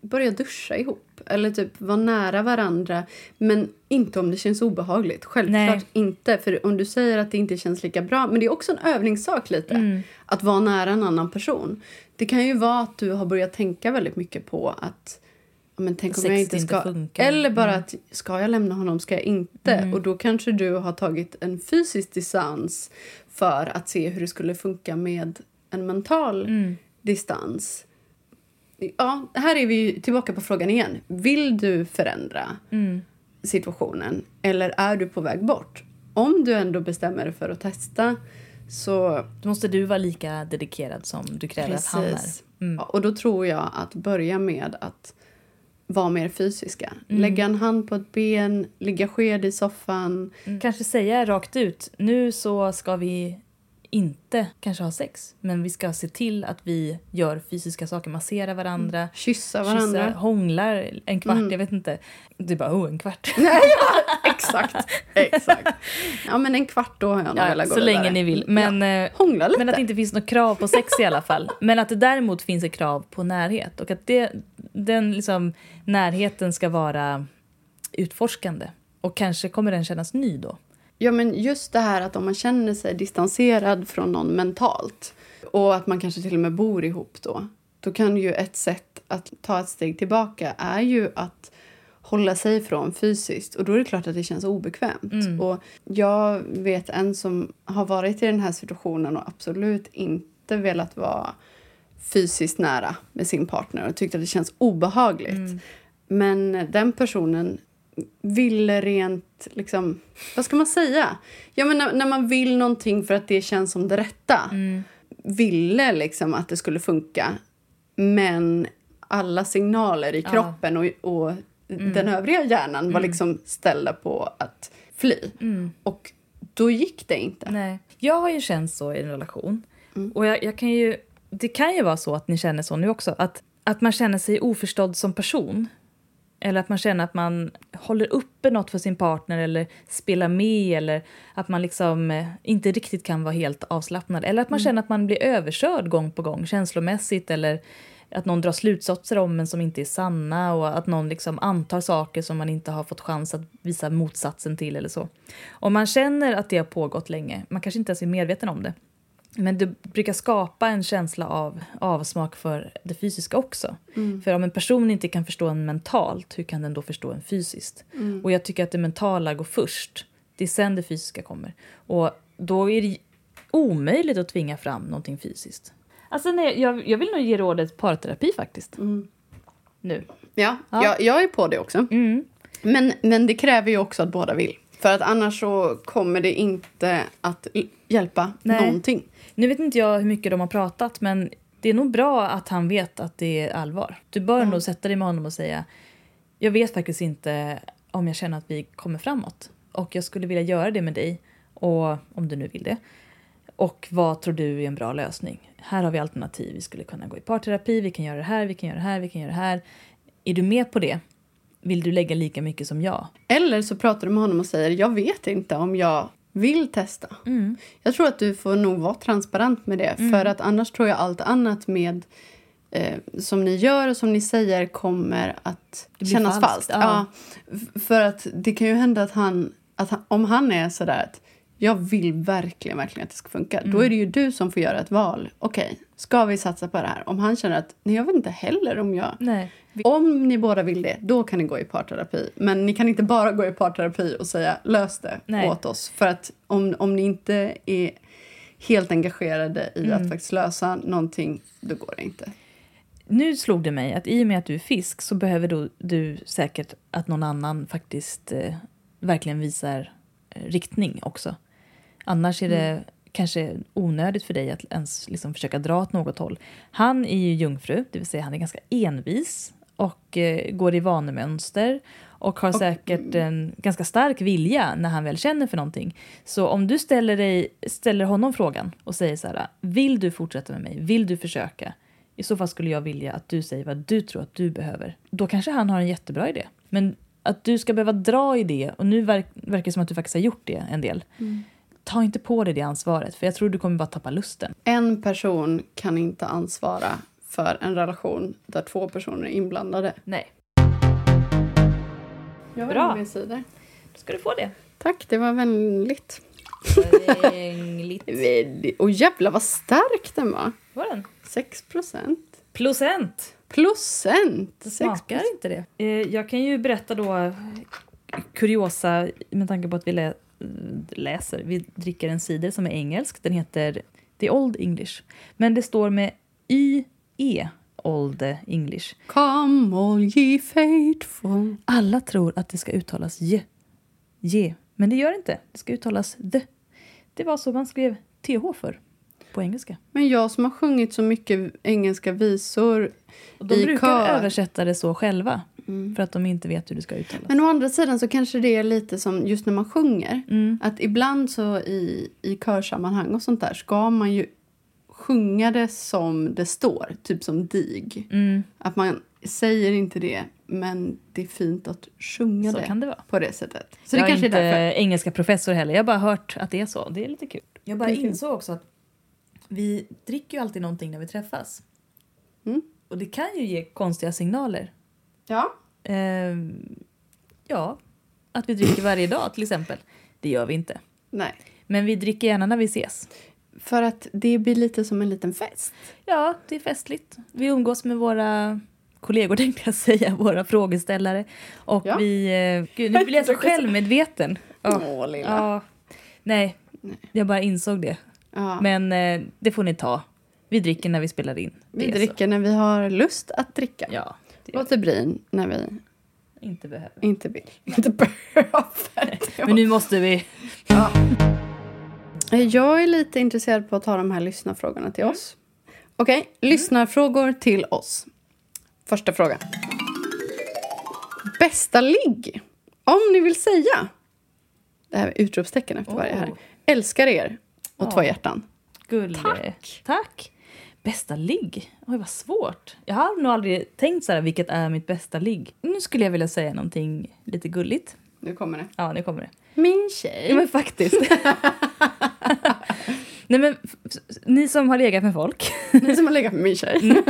börja duscha ihop. Eller typ vara nära varandra. Men inte om det känns obehagligt. Självklart Nej. inte. För om du säger att det inte känns lika bra. Men det är också en övningssak lite. Mm. Att vara nära en annan person. Det kan ju vara att du har börjat tänka väldigt mycket på att men tänk om Sex jag inte inte ska... funkar. Eller bara Mm. att ska jag lämna honom, ska jag inte? Mm. Och då kanske du har tagit en fysisk distans för att se hur det skulle funka med en mental Mm. distans. Ja, här är vi tillbaka på frågan igen. Vill du förändra Mm. situationen eller är du på väg bort? om du ändå bestämmer dig för att testa så Då måste du vara lika dedikerad som du kräver att han är. Precis. Mm. Ja, och då tror jag att börja med att vara mer fysiska. Mm. Lägga en hand på ett ben, ligga sked i soffan. Kanske säga rakt ut, nu så ska vi inte kanske ha sex, men vi ska se till att vi gör fysiska saker, massera varandra, Kyssa varandra. kyssa, hånglar en kvart, Mm. jag vet inte. Du bara, oh, en kvart. Exakt. Exakt. Ja, men en kvart då har jag nog Ja, velat gå så vidare. länge ni vill. Men, eh, Hångla lite. men att det inte finns något krav på sex i alla fall. Men att det däremot finns ett krav på närhet. Och att det, den liksom, närheten ska vara utforskande. Och kanske kommer den kännas ny då. Ja, men just det här att om man känner sig distanserad från någon mentalt och att man kanske till och med bor ihop då, då kan ju ett sätt att ta ett steg tillbaka är ju att hålla sig ifrån fysiskt och då är det klart att det känns obekvämt. Mm. Och jag vet en som har varit i den här situationen och absolut inte velat vara fysiskt nära med sin partner och tyckte att det känns obehagligt. Mm. Men den personen ville rent, liksom, vad ska man säga? Ja, men när, när man vill någonting för att det känns som det rätta. Mm. Ville liksom att det skulle funka. Men alla signaler i Ja. kroppen och, och den övriga hjärnan var liksom ställda på att fly. Mm. Och då gick det inte. Nej. Jag har ju känt så i en relation. Mm. Och jag, jag kan ju, det kan ju vara så att ni känner så nu också. Att, att man känner sig oförstådd som person. Eller att man känner att man håller uppe något för sin partner eller spelar med eller att man liksom eh, inte riktigt kan vara helt avslappnad. Eller att man känner att man blir överkörd gång på gång känslomässigt eller att någon drar slutsatser om en som inte är sanna och att någon liksom antar saker som man inte har fått chans att visa motsatsen till eller så. Om man känner att det har pågått länge, man kanske inte ens är medveten om det, men det brukar skapa en känsla av avsmak för det fysiska också. För om en person inte kan förstå en mentalt, hur kan den då förstå en fysiskt? Och jag tycker att det mentala går först. Det är sen det fysiska kommer. Och då är det omöjligt att tvinga fram någonting fysiskt. Alltså nej, jag, jag vill nog ge rådet parterapi faktiskt. Mm. Nu. Ja, Ja. Jag, jag är på det också. Mm. Men, men det kräver ju också att båda vill. För att annars så kommer det inte att hjälpa Nej. någonting. Nu vet inte jag hur mycket de har pratat, men det är nog bra att han vet att det är allvar. Du bör nog sätta dig med honom och säga jag vet faktiskt inte om jag känner att vi kommer framåt och jag skulle vilja göra det med dig, och om du nu vill det. Och vad tror du är en bra lösning? Här har vi alternativ. Vi skulle kunna gå i parterapi, vi kan göra det här, vi kan göra det här, vi kan göra det här. Är du med på det? Vill du lägga lika mycket som jag? Eller så pratar du med honom och säger jag vet inte om jag vill testa. Mm. Jag tror att du får nog vara transparent med det. För att annars tror jag allt annat med eh, som ni gör och som ni säger kommer att kännas falskt, falskt. ja. Ja. För att det kan ju hända att han, att han om han är sådär att jag vill verkligen, verkligen att det ska funka. Då är det ju du som får göra ett val. Okej, ska vi satsa på det här? Om han känner att nej, jag vet inte heller om jag... Nej. Om ni båda vill det, då kan ni gå i parterapi. Men ni kan inte bara gå i parterapi och säga lös det Nej. åt oss. För att om, om ni inte är helt engagerade i Mm. att faktiskt lösa någonting, då går det inte. Nu slog det mig att i och med att du är fisk så behöver du, du säkert att någon annan faktiskt eh, verkligen visar eh, riktning också. Annars är det kanske onödigt för dig att ens liksom försöka dra åt något håll. Han är ju jungfru, det vill säga han är ganska envis och eh, går i vanemönster och har säkert en ganska stark vilja när han väl känner för någonting. Så om du ställer, dig, ställer honom frågan och säger så här, vill du fortsätta med mig? Vill du försöka? I så fall skulle jag vilja att du säger vad du tror att du behöver. Då kanske han har en jättebra idé. Men att du ska behöva dra i det, och nu verk, verkar det som att du faktiskt har gjort det en del. Ta inte på dig det ansvaret, för jag tror du kommer bara tappa lusten. En person kan inte ansvara för en relation där två personer är inblandade. Nej. Jag Bra. Med cider. Då ska du få det. Tack, det var vänligt. Väldigt- Och jävlar vad stark den var. Var den? 6 procent. Procent. Procent! Det 6 smakar inte det. Eh, jag kan ju berätta då kuriosa med tanke på att vi lä- läser. Vi dricker en cider som är engelsk. Den heter The Old English. Men det står med YE, Old English. Come all ye faithful. Alla tror att det ska uttalas je. Je. Men det gör det inte. Det ska uttalas the. Det var så man skrev th för på engelska. Men jag som har sjungit så mycket engelska visor Och de i brukar kör. översätta det så själva. Mm. För att de inte vet hur det ska uttalas. Men å andra sidan så kanske det är lite som just när man sjunger. Mm. Att ibland så i, i körsammanhang och sånt där ska man ju sjunga det som det står, typ som dig. Mm. Att man säger inte det, men det är fint att sjunga Så det kan det vara. på det sättet. Så jag det kanske är inte är därför. engelska professor heller. Jag har bara hört att det är så. Det är lite kul. Jag bara insåg också att vi dricker ju alltid någonting när vi träffas. Mm. Och det kan ju ge konstiga signaler. Ja. Ehm, ja, att vi dricker varje dag till exempel. Det gör vi inte. Nej. Men vi dricker gärna när vi ses. För att det blir lite som en liten fest. Ja, det är festligt. Vi umgås med våra kollegor tänkte jag säga, våra frågeställare. Och Ja. vi... eh, Gud, nu blir jag så självmedveten. Ja. Åh, lilla. Ja. Nej, Nej. jag bara insåg det. Ja. Men eh, det får ni ta. Vi dricker när vi spelar in. Vi är så. dricker när vi har lust att dricka. Ja, Låter brin när vi inte behöver. inte vill. Inte behöver. Men nu måste vi. Ja. Jag är lite intresserad på att ta de här lyssnarfrågorna till oss. Okej, lyssnarfrågor till oss. Första fråga. Bästa ligg? Om ni vill säga. Det här är utropstecken efter varje här. Oh. Älskar er. Och Ja. två hjärtan. Gulle. Tack. Tack. Bästa ligg? Oj, vad svårt. Jag har nog aldrig tänkt så här, vilket är mitt bästa ligg. Nu skulle jag vilja säga någonting lite gulligt. Nu kommer det. Ja, nu kommer det. Min tjej. Ja, men faktiskt. Nej, men ni som har legat med folk, Ni som har legat med min tjej.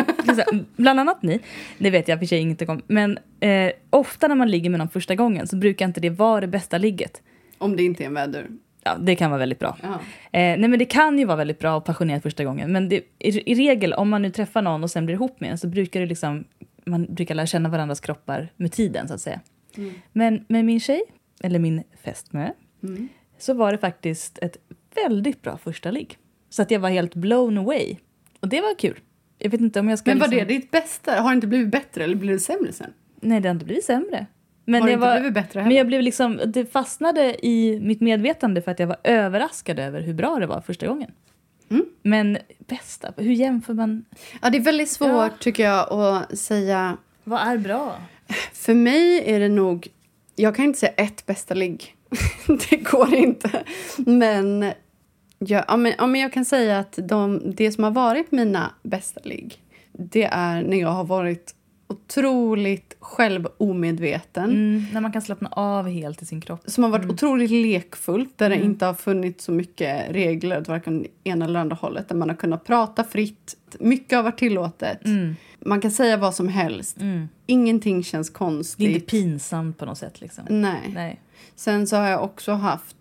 bland annat ni, det vet jag för sig inte om, men eh, ofta när man ligger med någon första gången så brukar inte det vara det bästa ligget. Om det inte är en vädur. Ja, det kan vara väldigt bra. Eh, nej men det kan ju vara väldigt bra och passionerat första gången. Men det, i, i regel, om man nu träffar någon och sen blir ihop med en så brukar det liksom, man brukar lära känna varandras kroppar med tiden så att säga. Mm. Men med min tjej, eller min fästmö, Mm. så var det faktiskt ett väldigt bra första ligg. Så att jag var helt blown away. Och det var kul. Jag vet inte om jag ska... Men var det liksom- ditt bästa? Har det inte blivit bättre eller blev det sämre sen? Nej, det har inte blivit sämre. Men, har det jag inte var, blivit bättre men heller? jag blev liksom, det fastnade i mitt medvetande för att jag var överraskad över hur bra det var första gången. Mm. Men bästa, hur jämför man? Ja, det är väldigt svårt Ja. tycker jag att säga. Vad är bra? För mig är det nog... Jag kan inte säga ett bästa ligg. det går inte. Men jag, ja, men, ja, men jag kan säga att de, det som har varit mina bästa ligg det är när jag har varit otroligt självomedveten. Mm, när man kan slappna av helt i sin kropp. Som har varit otroligt lekfullt, där det Mm. inte har funnits så mycket regler åt varken ena eller andra hållet. Där man har kunnat prata fritt. Mycket har varit tillåtet. Mm, Man kan säga vad som helst. mm. Ingenting känns Det är konstigt. inte pinsamt på något sätt liksom. Nej. Nej. Sen så har jag också haft,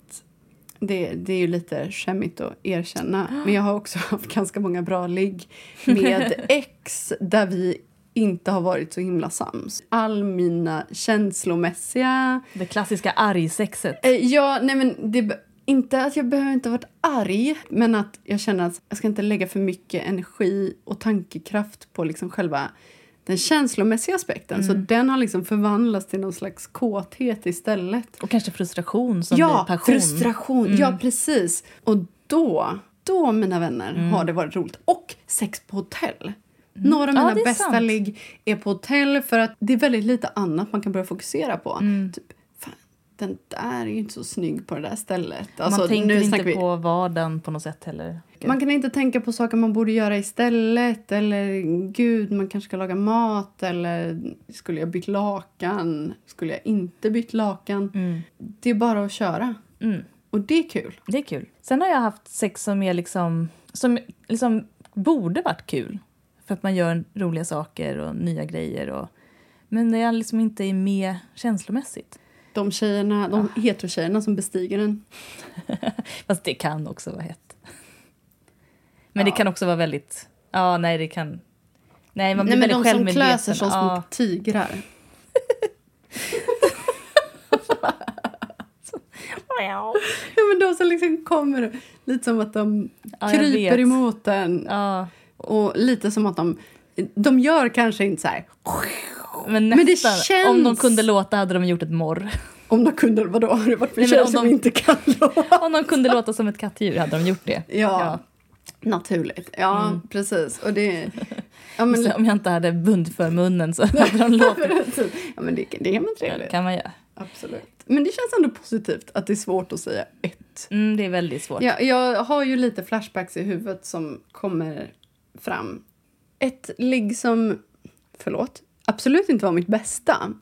det, det är ju lite skämmigt att erkänna, men jag har också haft ganska många bra ligg med ex där vi inte har varit så himla sams. All mina känslomässiga... Det klassiska argsexet. Eh, ja, nej men det, inte att jag behöver inte ha varit arg, men att jag känner att jag ska inte lägga för mycket energi och tankekraft på liksom själva den känslomässiga aspekten. Så den har liksom förvandlats till någon slags kåthet istället. Och kanske frustration som ja, blir passion. frustration. Mm. Ja, precis. Och då, då mina vänner, har det varit roligt. Och sex på hotell. Några av Mm. Ja, mina bästa sant. ligg är på hotell för att det är väldigt lite annat man kan börja fokusera på. Mm. Typ, fan, den där är ju inte så snygg på det där stället. Alltså, man tänker inte vi- på vardagen på något sätt heller. Man kan inte tänka på saker man borde göra istället. Eller gud, man kanske ska laga mat. Eller skulle jag bytt lakan? Skulle jag inte bytt lakan? Mm. Det är bara att köra. Mm. Och det är kul. Det är kul. Sen har jag haft sex som är liksom, som liksom borde varit kul. För att man gör roliga saker och nya grejer. Och, men när jag liksom inte är med känslomässigt. De tjejerna, de heterotjejerna som bestiger den. Fast det kan också vara hett. Men det Ja. kan också vara väldigt... Ja, nej, det kan... Nej, man blir Nej, men väldigt de som självmedveten. klär sig som små ja. tigrar. Ja, men de som liksom kommer lite som att de Ja, kryper emot en. ja. Och lite som att de... De gör kanske inte så här... Men Men det nästan. känns- Om de kunde låta hade de gjort ett morr. Om de kunde, vadå? Har det varit men tjejer om som de- inte kan låta? Om de kunde låta som ett kattdjur hade de gjort det. Ja, naturligt. Ja, Mm. precis. Och det... Ja, men, om jag inte hade bund för munnen så hade de låtit. ja, men det, det kan Det trevligt. kan man göra. Absolut. Men det känns ändå positivt att det är svårt att säga ett. Mm, det är väldigt svårt. Ja, jag har ju lite flashbacks i huvudet som kommer fram. Ett ligg som, förlåt, absolut inte var mitt bästa.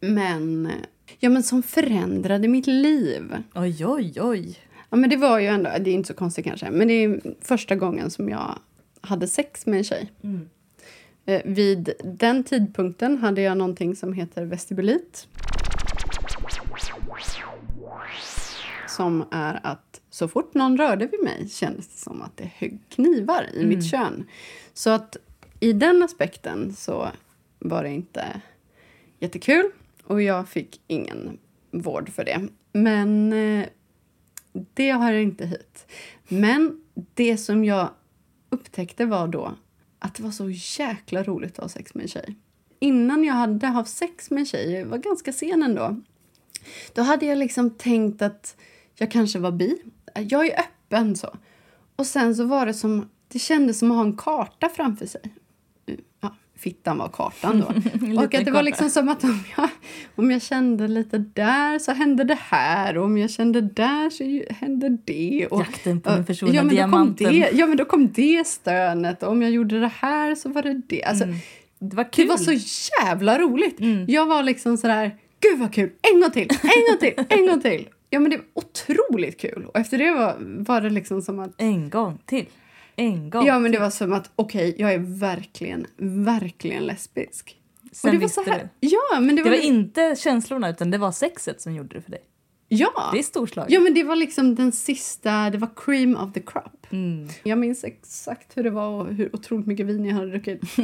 Men, ja, men som förändrade mitt liv. Oj, oj, oj. Ja, men det var ju ändå, det är inte så konstigt kanske, men det är första gången som jag hade sex med en tjej. Mm. Eh, vid den tidpunkten hade jag någonting som heter vestibulit. Som är att så fort någon rörde vid mig kändes det som att det högg knivar i mitt kön. Så att i den aspekten så var det inte jättekul och jag fick ingen vård för det. Men eh, det har jag inte hit. Men det som jag upptäckte var då att det var så jäkla roligt att ha sex med en tjej. Innan jag hade haft sex med en tjej, jag var ganska sen ändå, då hade jag liksom tänkt att jag kanske var bi. Jag är öppen så. Och sen så var det som, det kändes som att ha en karta framför sig. Ja, fittan var kartan då. och att det var liksom som att om jag, om jag kände lite där så hände det här och om jag kände där så hände det. Och, Jakten på den försvunna ja, men då kom diamanten. det, ja, men då kom det stönet och om jag gjorde det här så var det det. Alltså, Det var kul. det var så jävla roligt. Mm. Jag var liksom sådär, gud vad kul, en gång till, en gång till, en gång till. Ja men det var otroligt kul. Och efter det var, var det liksom som att, En gång till. En gång ja men det var som att okej, jag är verkligen, verkligen lesbisk. Sen och det var så här, du. ja men det Det var, var inte känslorna utan det var sexet som gjorde det för dig. ja. Det är storslaget. Ja men det var liksom den sista, det var cream of the crop. Mm. Jag minns exakt hur det var och hur otroligt mycket vin jag hade druckit.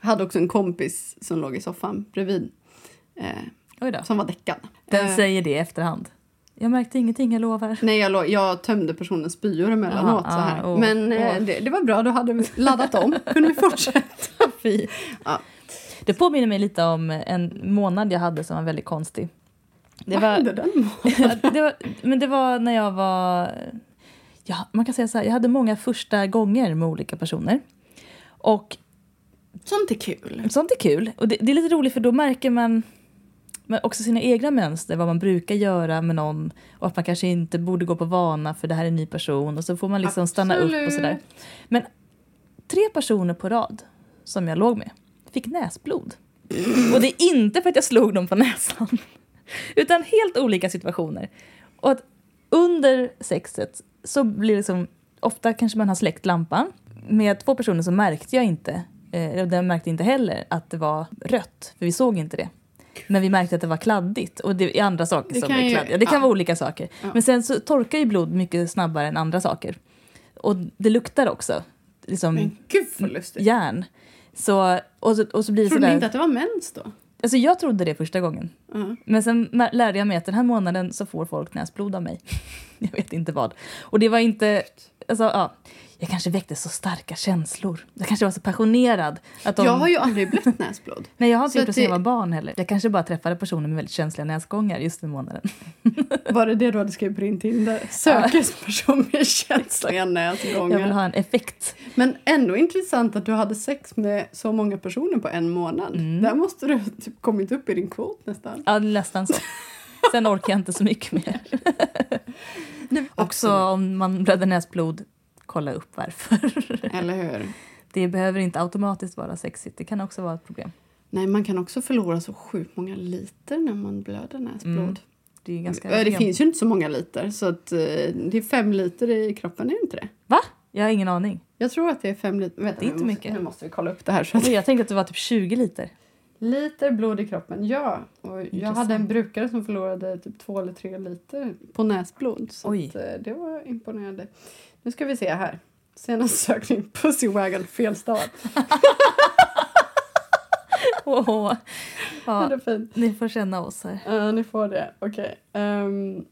jag hade också en kompis som låg i soffan bredvid. Eh, som var däckad. Den Eh, säger det i efterhand. Jag märkte ingenting, jag lovar. Nej, jag, låg, jag tömde personens spyor emellanåt. Aha, så här. ah, åh, Men eh, åh. det, det var bra, då hade vi laddat om. kunde vi fortsätta. Fy. Ja. Det påminner mig lite om en månad jag hade som var väldigt konstig. Det Vad var, hände den det var, men det var när jag var... Ja, man kan säga så här, jag hade många första gånger med olika personer. Och Sånt är kul. sånt är kul. Och det, det är lite roligt för då märker man men också sina egna mönster, vad man brukar göra med någon och att man kanske inte borde gå på vana för det här är en ny person och så får man liksom stanna upp och Absolut. sådär. Men tre personer på rad som jag låg med fick näsblod. Och det är inte för att jag slog dem på näsan utan helt olika situationer. Och att under sexet så blir det som, ofta kanske man har släckt lampan. Med två personer så märkte jag inte, eh, den märkte inte heller att det var rött, för vi såg inte det. Men vi märkte att det var kladdigt och det är andra saker Det som är ju- kladdiga. Det kan ja. vara olika saker. Ja. Men sen så torkar ju blod mycket snabbare än andra saker. Och det luktar också. Liksom Men gud vad lustigt. järn. Så, och, så, och så blir det Trodde ni inte att det var mens då? Alltså jag trodde det första gången. Ja. Men sen lärde jag mig att den här månaden så får folk näsblod av mig. jag vet inte vad. Och det var inte... Alltså, ja, jag kanske väckte så starka känslor. Jag kanske var så passionerad. Att de, Jag har ju aldrig blött näsblod. Nej, jag har inte gjort det sedan jag var barn heller. Jag kanske bara träffade personer med väldigt känsliga näsgångar just den månaden. Var det det du hade skrivit på din Tinder? Söker person med känsliga Jag vill näsgångar. ha en effekt. Men ändå intressant att du hade sex med så många personer på en månad. Mm. Där måste du typ kommit upp i din kvot nästan. Ja, nästan så. Sen orkar jag inte så mycket mer. Också om man blöder näsblod, kolla upp varför. Eller hur? Det behöver inte automatiskt vara sexigt. Det kan också vara ett problem. Nej, man kan också förlora så sjukt många liter när man blöder näsblod. Mm. Det är ganska... Det finns ju inte så många liter, så att, eh, det är fem liter i kroppen, är det inte det? Va? Jag har ingen aning. Jag tror att det är fem liter. Vänta, Det är inte måste, mycket. Nu måste vi kolla upp det här. Så att, jag tänkte att det var typ 20 liter. liter blod i kroppen, ja. Och jag hade en brukare som förlorade typ två eller tre liter på näsblod. Så eh, det var imponerande. Nu ska vi se här. Senaste sökning, Pussywagon, felstavat. Åh. Ja. Ni får känna oss här. Ja, ni får det. Okej. Ehm,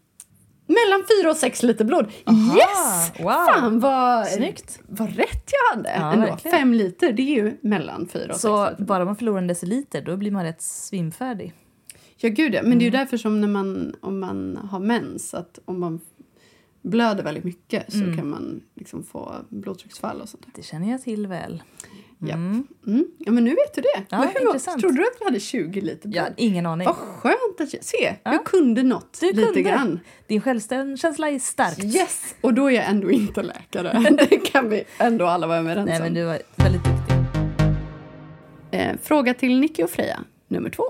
mellan fyra och sex liter blod. Aha, Yes! wow. Fan vad, Snyggt. vad rätt jag hade. Ja, ändå. Fem liter, det är ju mellan fyra och Så sex liter. bara man förlorar en deciliter, då blir man rätt svimfärdig. Ja, gud ja. Men det är ju Mm. därför som när man, om man har mens, att om man blöder väldigt mycket så Mm. kan man liksom få blodtrycksfall och sånt där. Det känner jag till väl. Mm. Mm. Ja, men nu vet du det. Ja, Men hur, intressant. Trodde du att vi hade 20 liter blod? har ingen aning. Vad skönt att. Se, Ja. jag kunde något Du lite kunde. grann. Din självkänsla är stark. Yes! Och då är jag ändå inte läkare. det kan vi ändå alla vara överens Nej, om. men du var väldigt duktig. Eh, fråga till Nicky och Freja, nummer två.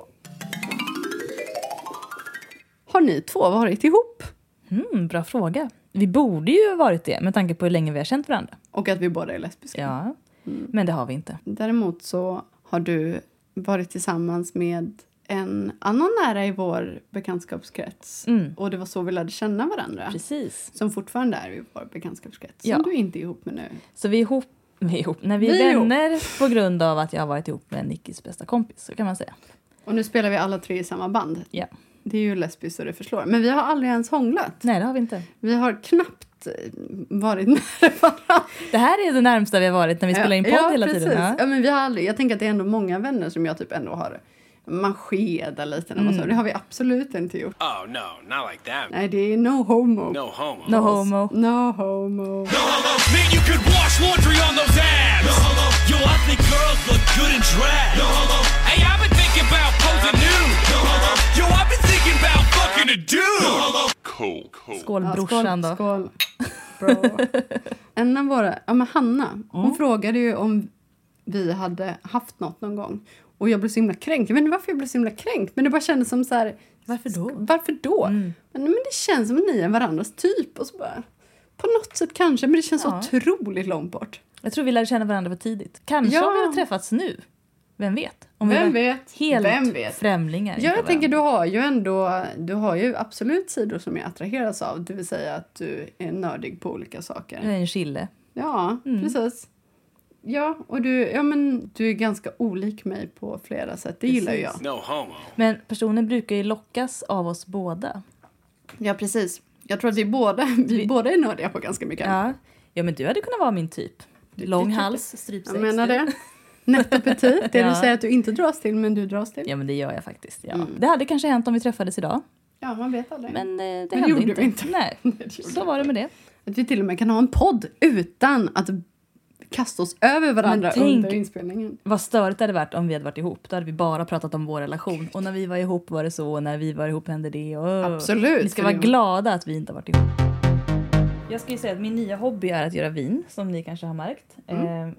Har ni två varit ihop? Mm, bra fråga. Vi borde ju ha varit det med tanke på hur länge vi har känt varandra. Och att vi båda är lesbiska? Ja, men det har vi inte. Däremot så har du varit tillsammans med en annan nära i vår bekantskapskrets. Mm. Och det var så vi lärde känna varandra. Precis. Som fortfarande är i vår bekantskapskrets. Ja. Som du inte är ihop med nu. Så vi är ihop, vi är ihop. när vi är Vi är ihop. vänner på grund av att jag har varit ihop med Nickis bästa kompis. Så kan man säga. Och nu spelar vi alla tre i samma band. Ja. Det är ju lesbiskt så det förslår. Men vi har aldrig ens hånglat. Nej, det har vi inte. Vi har knappt eh, varit nära varandra. Det här är det närmsta vi har varit när vi spelar in podd ja, hela precis. tiden. Ja. Ja, men vi har aldrig, jag tänker att det är ändå många vänner som jag typ ändå har man skedar lite när man Mm. så. Det har vi absolut inte gjort. Oh, no, not like that. Nej, det är no homo. No homo. No homo. No homo. Man, you could wash laundry on those abs. Yo, I think girls look good in drag. Hey, I've been thinking about posing nude. Yo, I've been thinking about fucking a dude. Cool, cool. Skål Ja, brorsan då. Skål. Bro. en av våra, ja men Hanna, hon Mm. frågade ju om vi hade haft något någon gång. Och jag blev så himla kränkt. Jag vet inte varför jag blev så himla kränkt. Men det bara kändes som så här. Varför då? Varför då? Mm. Men, men det känns som att ni är varandras typ. Och så bara, på något sätt kanske, men det känns Ja. otroligt långt bort. Jag tror vi lärde känna varandra för tidigt. Kanske Ja. om vi har träffats nu. Vem vet? Om Vem vi vet? Helt Vem vet? främlingar. Ja, jag tänker du har ju ändå, du har ju absolut sidor som jag attraheras av. Det vill säga att du är nördig på olika saker. Jag är en chille. Ja, Mm. precis. Ja, och du, ja, men du är ganska olik mig på flera sätt. Det gillar ju jag. Precis. No homo. Men personen brukar ju lockas av oss båda. Ja, precis. Jag tror att vi båda, vi, Vi- båda är nördiga på ganska mycket. Ja. ja, men du hade kunnat vara min typ. Lång hals, strypsex. Jag menar det. Nätt och petit. Det Ja. du säger att du inte dras till, men du dras till. Ja, men det gör jag faktiskt. Ja. Mm. Det hade kanske hänt om vi träffades idag. Ja, man vet aldrig. Men eh, det det hände gjorde inte. vi inte. Nej, så var det med det. Att vi till och med kan ha en podd utan att kasta oss över varandra Men tänk- under inspelningen. Vad störigt det hade varit om vi hade varit ihop. Då hade vi bara pratat om vår relation. Och när vi var ihop var det så, och när vi var ihop hände det. Och... Absolut. Ni ska vara glada att vi inte har varit ihop. Jag ska ju säga att min nya hobby är att göra vin, som ni kanske har märkt. Mm. Eh,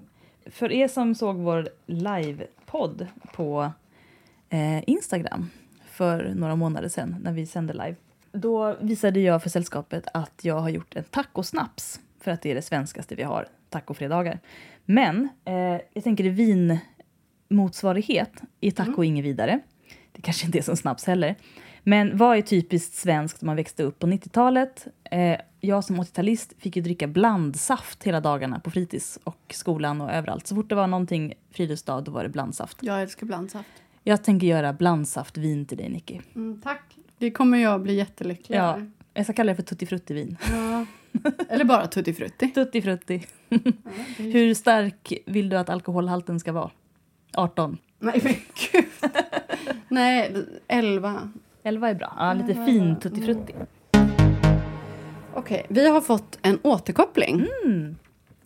för er som såg vår livepodd på eh, Instagram för några månader sedan när vi sände live. Då visade jag för sällskapet att jag har gjort en tacosnaps för att det är det svenskaste vi har, tacofredagar. Men eh, jag tänker i vinmotsvarighet är taco inget vidare. Det kanske inte är som snaps heller. Men vad är typiskt svenskt när man växte upp på 90-talet? Eh, jag som 80-talist fick ju dricka blandsaft hela dagarna på fritids och skolan och överallt. Så fort det var någonting friluftsdag då var det blandsaft. Jag älskar blandsaft. Jag tänker göra blandsaft-vin till dig, Nicky. Mm, tack. Det kommer jag bli jättelycklig Ja, över. jag ska kalla det för tutti frutti-vin. Ja. Eller bara tutti frutti. Tutti frutti. Ja, är- Hur stark vill du att alkoholhalten ska vara? 18. Nej, men gud. Nej, 11. 11 är bra. Ja, lite är fin bra. tutti frutti. Okej, vi har fått en återkoppling. Mm.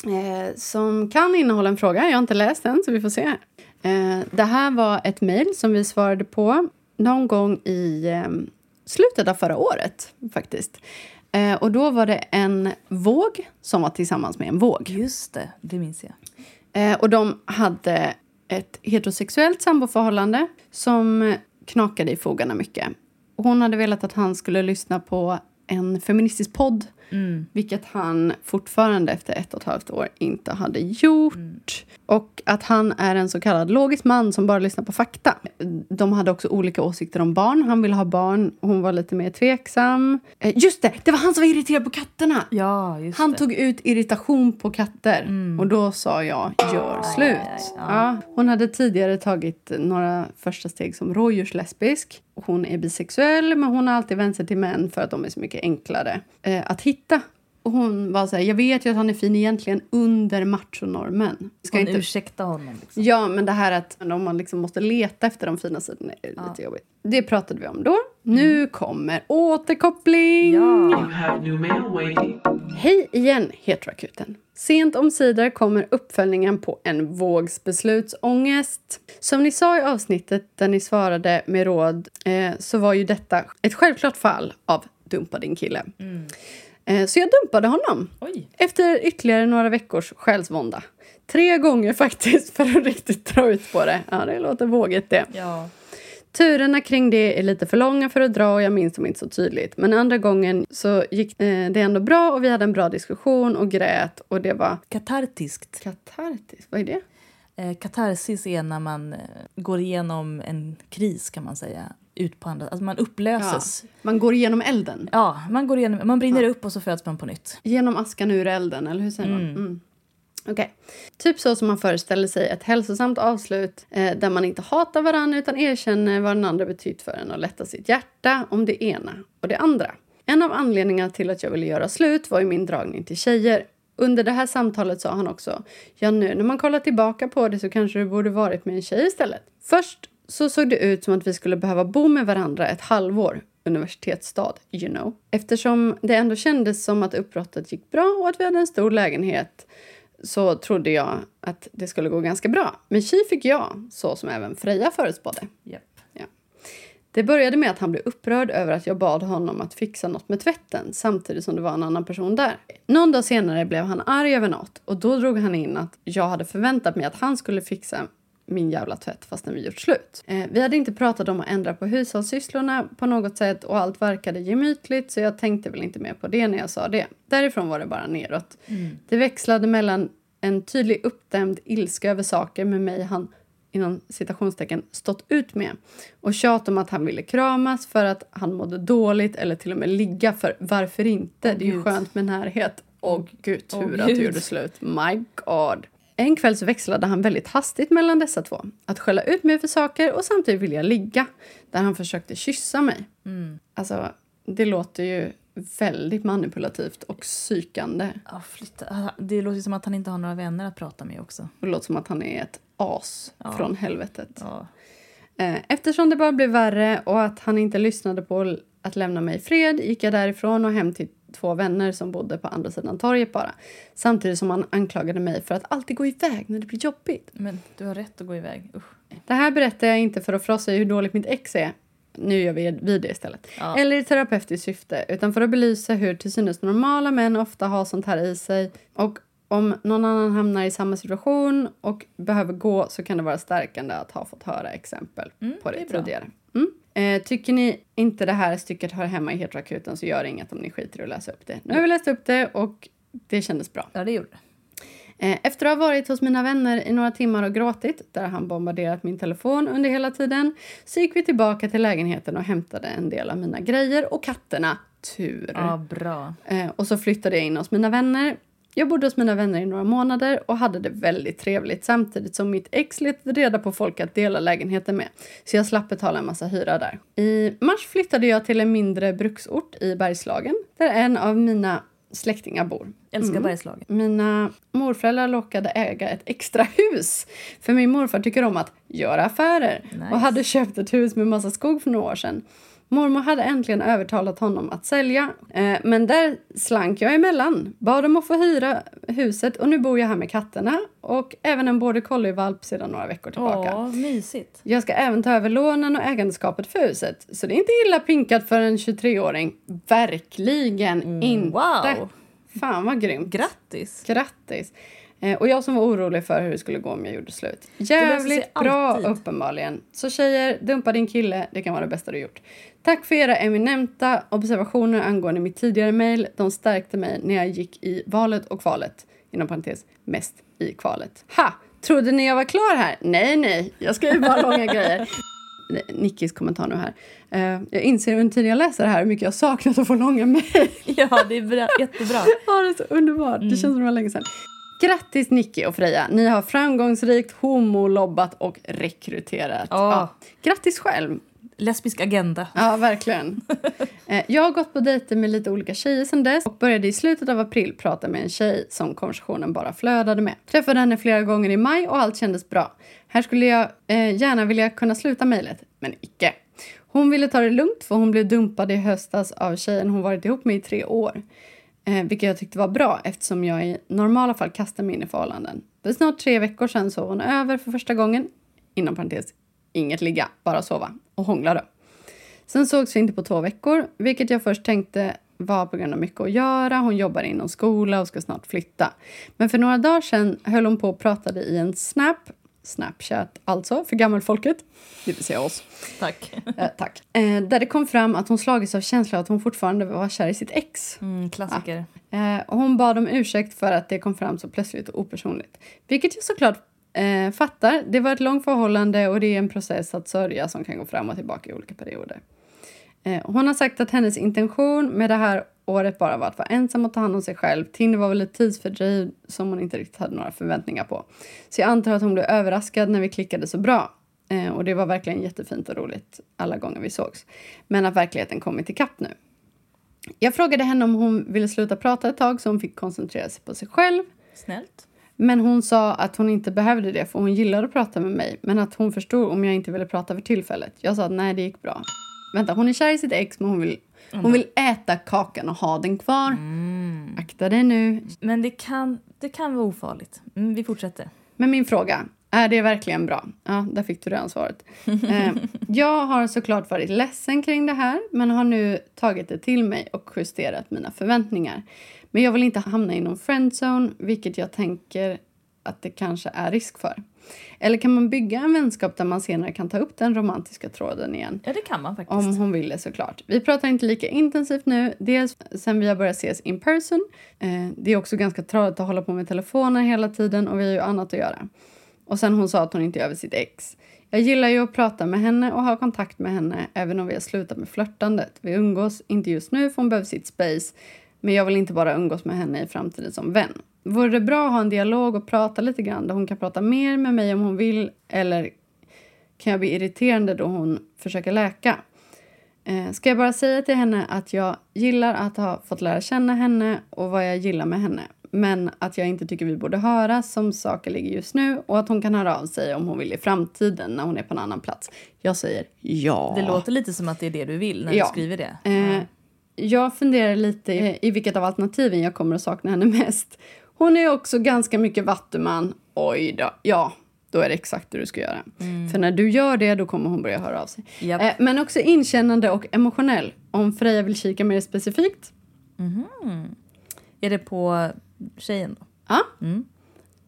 Eh, som kan innehålla en fråga. Jag har inte läst den, så vi får se. Eh, det här var ett mejl som vi svarade på någon gång i eh, slutet av förra året. faktiskt. Eh, och Då var det en våg som var tillsammans med en våg. Just det, det minns jag. Eh, och de hade ett heterosexuellt samboförhållande som knakade i fogarna mycket. Hon hade velat att han skulle lyssna på en feministisk podd Mm. vilket han fortfarande efter ett och ett halvt år inte hade gjort. Och att han är en så kallad logisk man som bara lyssnar på fakta. De hade också olika åsikter om barn. Han ville ha barn, hon var lite mer tveksam. Eh, just det, det var han som var irriterad på katterna! Ja, just Han det. tog ut irritation på katter och då sa jag gör slut. aj, aj, ja. Ja, hon hade tidigare tagit några första steg som rådjurslesbisk. Hon är bisexuell men hon har alltid vänt sig till män för att de är så mycket enklare eh, att hitta. Och hon var så här, jag vet ju att han är fin egentligen under machonormen. Ska Hon inte... ursäkta honom. Liksom. Ja, men det här att om man liksom måste leta efter de fina sidorna är lite jobbigt. Det pratade vi om då. Nu kommer återkoppling! Ja. Hej igen, Heteroakuten. Sent omsider kommer uppföljningen på en vågs beslutsångest. Som ni sa i avsnittet där ni svarade med råd eh, så var ju detta ett självklart fall av dumpa din kille. Eh, så jag dumpade honom. Oj. Efter ytterligare några veckors själsvånda. Tre gånger faktiskt för att riktigt dra ut på det. Ja, det låter vågigt det. Ja. Turerna kring det är lite för långa för att dra och jag minns dem inte så tydligt. Men andra gången så gick eh, det ändå bra och vi hade en bra diskussion och grät och det var Katartiskt. katartiskt. Vad är det? Eh, katarsis är när man eh, går igenom en kris kan man säga. Ut på andra, alltså man upplöses. Man går igenom elden. Ja, man går igenom, man brinner upp och så föds man på nytt. Genom askan ur elden, eller hur säger man? Mm. Okej. Typ så som man föreställer sig ett hälsosamt avslut eh, där man inte hatar varandra utan erkänner vad den andra betytt för en och lättar sitt hjärta om det ena och det andra. En av anledningarna till att jag ville göra slut var ju min dragning till tjejer. Under det här samtalet sa han också ja nu när man kollar tillbaka på det så kanske du borde varit med en tjej istället. Först så såg det ut som att vi skulle behöva bo med varandra ett halvår universitetsstad, you know. Eftersom det ändå kändes som att uppbrottet gick bra och att vi hade en stor lägenhet så trodde jag att det skulle gå ganska bra. Men tji fick jag, så som även Freja förutspådde. Japp. Ja. Det började med att han blev upprörd över att jag bad honom att fixa något med tvätten samtidigt som det var en annan person där. Någon dag senare blev han arg över något och då drog han in att jag hade förväntat mig att han skulle fixa min jävla tvätt fastän vi gjort slut. Eh, vi hade inte pratat om att ändra på hushållssysslorna på något sätt och allt verkade gemytligt så jag tänkte väl inte mer på det när jag sa det. Därifrån var det bara neråt. Det växlade mellan en tydlig uppdämd ilska över saker med mig han inom citationstecken stått ut med och tjat om att han ville kramas för att han mådde dåligt eller till och med ligga för varför inte? det är ju skönt med närhet. Och gud, tur Åh, att du gjorde slut. My God. En kväll så växlade han väldigt hastigt mellan dessa två. Att skälla ut mig för saker och samtidigt vilja ligga. Där han försökte kyssa mig. Alltså, det låter ju väldigt manipulativt och psykande. Ja, flytta. Ah, Det låter som att han inte har några vänner att prata med också. Det låter som att han är ett as Ja. från helvetet. Ja. Eh, Eftersom det bara blev värre och att han inte lyssnade på att lämna mig i fred gick jag därifrån och hem till två vänner som bodde på andra sidan torget bara. Samtidigt som han anklagade mig för att alltid gå iväg när det blir jobbigt. Men du har rätt att gå iväg. Usch. Det här berättar jag inte för att frossa i hur dåligt mitt ex är. Nu gör vi vi det istället. Ja. Eller i terapeutiskt syfte. Utan för att belysa hur till synes normala män ofta har sånt här i sig. Och om någon annan hamnar i samma situation och behöver gå så kan det vara stärkande att ha fått höra exempel Mm, på det, det tidigare. Mm. Eh, tycker ni inte det här stycket hör hemma i heteroakuten så gör inget om ni skiter i att läsa upp det. Nu har vi läst upp det och det kändes bra. Ja, det gjorde det. Eh, Efter att ha varit hos mina vänner i några timmar och gråtit, där han bombarderat min telefon under hela tiden, så gick vi tillbaka till lägenheten och hämtade en del av mina grejer och katterna. Tur. Ja, bra. Eh, och så flyttade jag in hos mina vänner. Jag bodde hos mina vänner i några månader och hade det väldigt trevligt samtidigt som mitt ex letade reda på folk att dela lägenheten med. Så jag slapp betala en massa hyra där. I mars flyttade jag till en mindre bruksort i Bergslagen där en av mina släktingar bor. Älskar Mm. Bergslagen. Mina morföräldrar lockade äga ett extra hus. För min morfar tycker om att göra affärer Nice. och hade köpt ett hus med massa skog för några år sedan. Mormor hade äntligen övertalat honom att sälja, eh, men där slank jag emellan. Bad om att få hyra huset och nu bor jag här med katterna och även en border collie-valp sedan några veckor tillbaka. Åh, mysigt. Jag ska även ta över lånen och ägandeskapet för huset. Så det är inte illa pinkat för en 23-åring. Verkligen inte. Wow. Fan vad grymt. Grattis. Grattis! Eh, och jag som var orolig för hur det skulle gå om jag gjorde slut. Jävligt bra alltid. uppenbarligen. Så tjejer, dumpa din kille. Det kan vara det bästa du gjort. Tack för era eminenta observationer angående mitt tidigare mejl. De stärkte mig när jag gick i valet och kvalet. Inom parentes, mest i kvalet. Ha! Trodde ni jag var klar här? Nej, nej. Jag skriver bara långa grejer. Nickis kommentar nu här. Eh, jag inser under tiden jag läser det här hur mycket jag saknat att få långa mejl. Ja, det är bra. jättebra. Ja, det är så underbart. Det känns som det var länge sedan. Grattis Nicky och Freja. Ni har framgångsrikt homolobbat och rekryterat. Ja. Grattis själv. lesbisk agenda. Ja, verkligen. Eh, Jag har gått på dejter med lite olika tjejer sedan dess och började i slutet av april prata med en tjej som konversationen bara flödade med. Träffade henne flera gånger i maj och allt kändes bra. Här skulle jag eh, gärna vilja kunna sluta mejlet, men icke. Hon ville ta det lugnt för hon blev dumpad i höstas av tjejen hon varit ihop med i tre år. Eh, vilket jag tyckte var bra eftersom jag i normala fall kastar mig in i förhållanden. För snart tre veckor sedan sov hon över för första gången. Inom parentes, inget ligga, bara sova och hångla då. Sen sågs vi inte på två veckor, vilket jag först tänkte var på grund av mycket att göra. Hon jobbar inom skola och ska snart flytta. Men för några dagar sedan höll hon på och pratade i en Snap, Snapchat alltså, för gammelfolket, det vill säga oss. Tack. Eh, tack. Eh, där det kom fram att hon slagits av känslan att hon fortfarande var kär i sitt ex. Mm, klassiker. Eh, och hon bad om ursäkt för att det kom fram så plötsligt och opersonligt. Vilket jag såklart eh, fattar. Det var ett långt förhållande och det är en process att sörja som kan gå fram och tillbaka i olika perioder. Eh, hon har sagt att hennes intention med det här året bara var att vara ensam och ta hand om sig själv. Tinder var väl ett tidsfördriv som hon inte riktigt hade några förväntningar på. Så jag antar att hon blev överraskad när vi klickade så bra. Eh, och det var verkligen jättefint och roligt alla gånger vi sågs. Men att verkligheten kommit ikapp nu. Jag frågade henne om hon ville sluta prata ett tag så hon fick koncentrera sig på sig själv. Snällt. Men hon sa att hon inte behövde det för hon gillade att prata med mig men att hon förstod om jag inte ville prata för tillfället. Jag sa att nej, det gick bra. Vänta, hon är kär i sitt ex men hon vill, hon vill äta kakan och ha den kvar. Akta dig nu. Men det kan, det kan vara ofarligt. Mm, vi fortsätter. Men min fråga, är det verkligen bra? Ja, där fick du redan svaret. Eh, jag har såklart varit ledsen kring det här men har nu tagit det till mig och justerat mina förväntningar. Men jag vill inte hamna i någon friendzone, vilket jag tänker att det kanske är risk för. Eller kan man bygga en vänskap där man senare kan ta upp den romantiska tråden igen? Ja, det kan man faktiskt. Om hon vill det såklart. Vi pratar inte lika intensivt nu, dels sen vi har börjat ses in person. Eh, det är också ganska tradigt att hålla på med telefonen hela tiden och vi har ju annat att göra. Och sen hon sa att hon inte är över sitt ex. Jag gillar ju att prata med henne och ha kontakt med henne även om vi har slutat med flörtandet. Vi umgås inte just nu för hon behöver sitt space. Men jag vill inte bara umgås med henne i framtiden som vän. Vore det bra att ha en dialog och prata lite grann där hon kan prata mer med mig om hon vill eller kan jag bli irriterande då hon försöker läka? Eh, ska jag bara säga till henne att jag gillar att ha fått lära känna henne och vad jag gillar med henne men att jag inte tycker vi borde höras som saker ligger just nu och att hon kan höra av sig om hon vill i framtiden när hon är på en annan plats. Jag säger ja. Det låter lite som att det är det du vill när Ja. du skriver det. Eh, jag funderar lite i vilket av alternativen jag kommer att sakna henne mest. Hon är också ganska mycket vattuman. Oj då. Ja, då är det exakt det du ska göra. För när du gör det, då kommer hon börja höra av sig. Japp. Eh, men också inkännande och emotionell. Om Freja vill kika mer specifikt. Är det på tjejen då? Ja.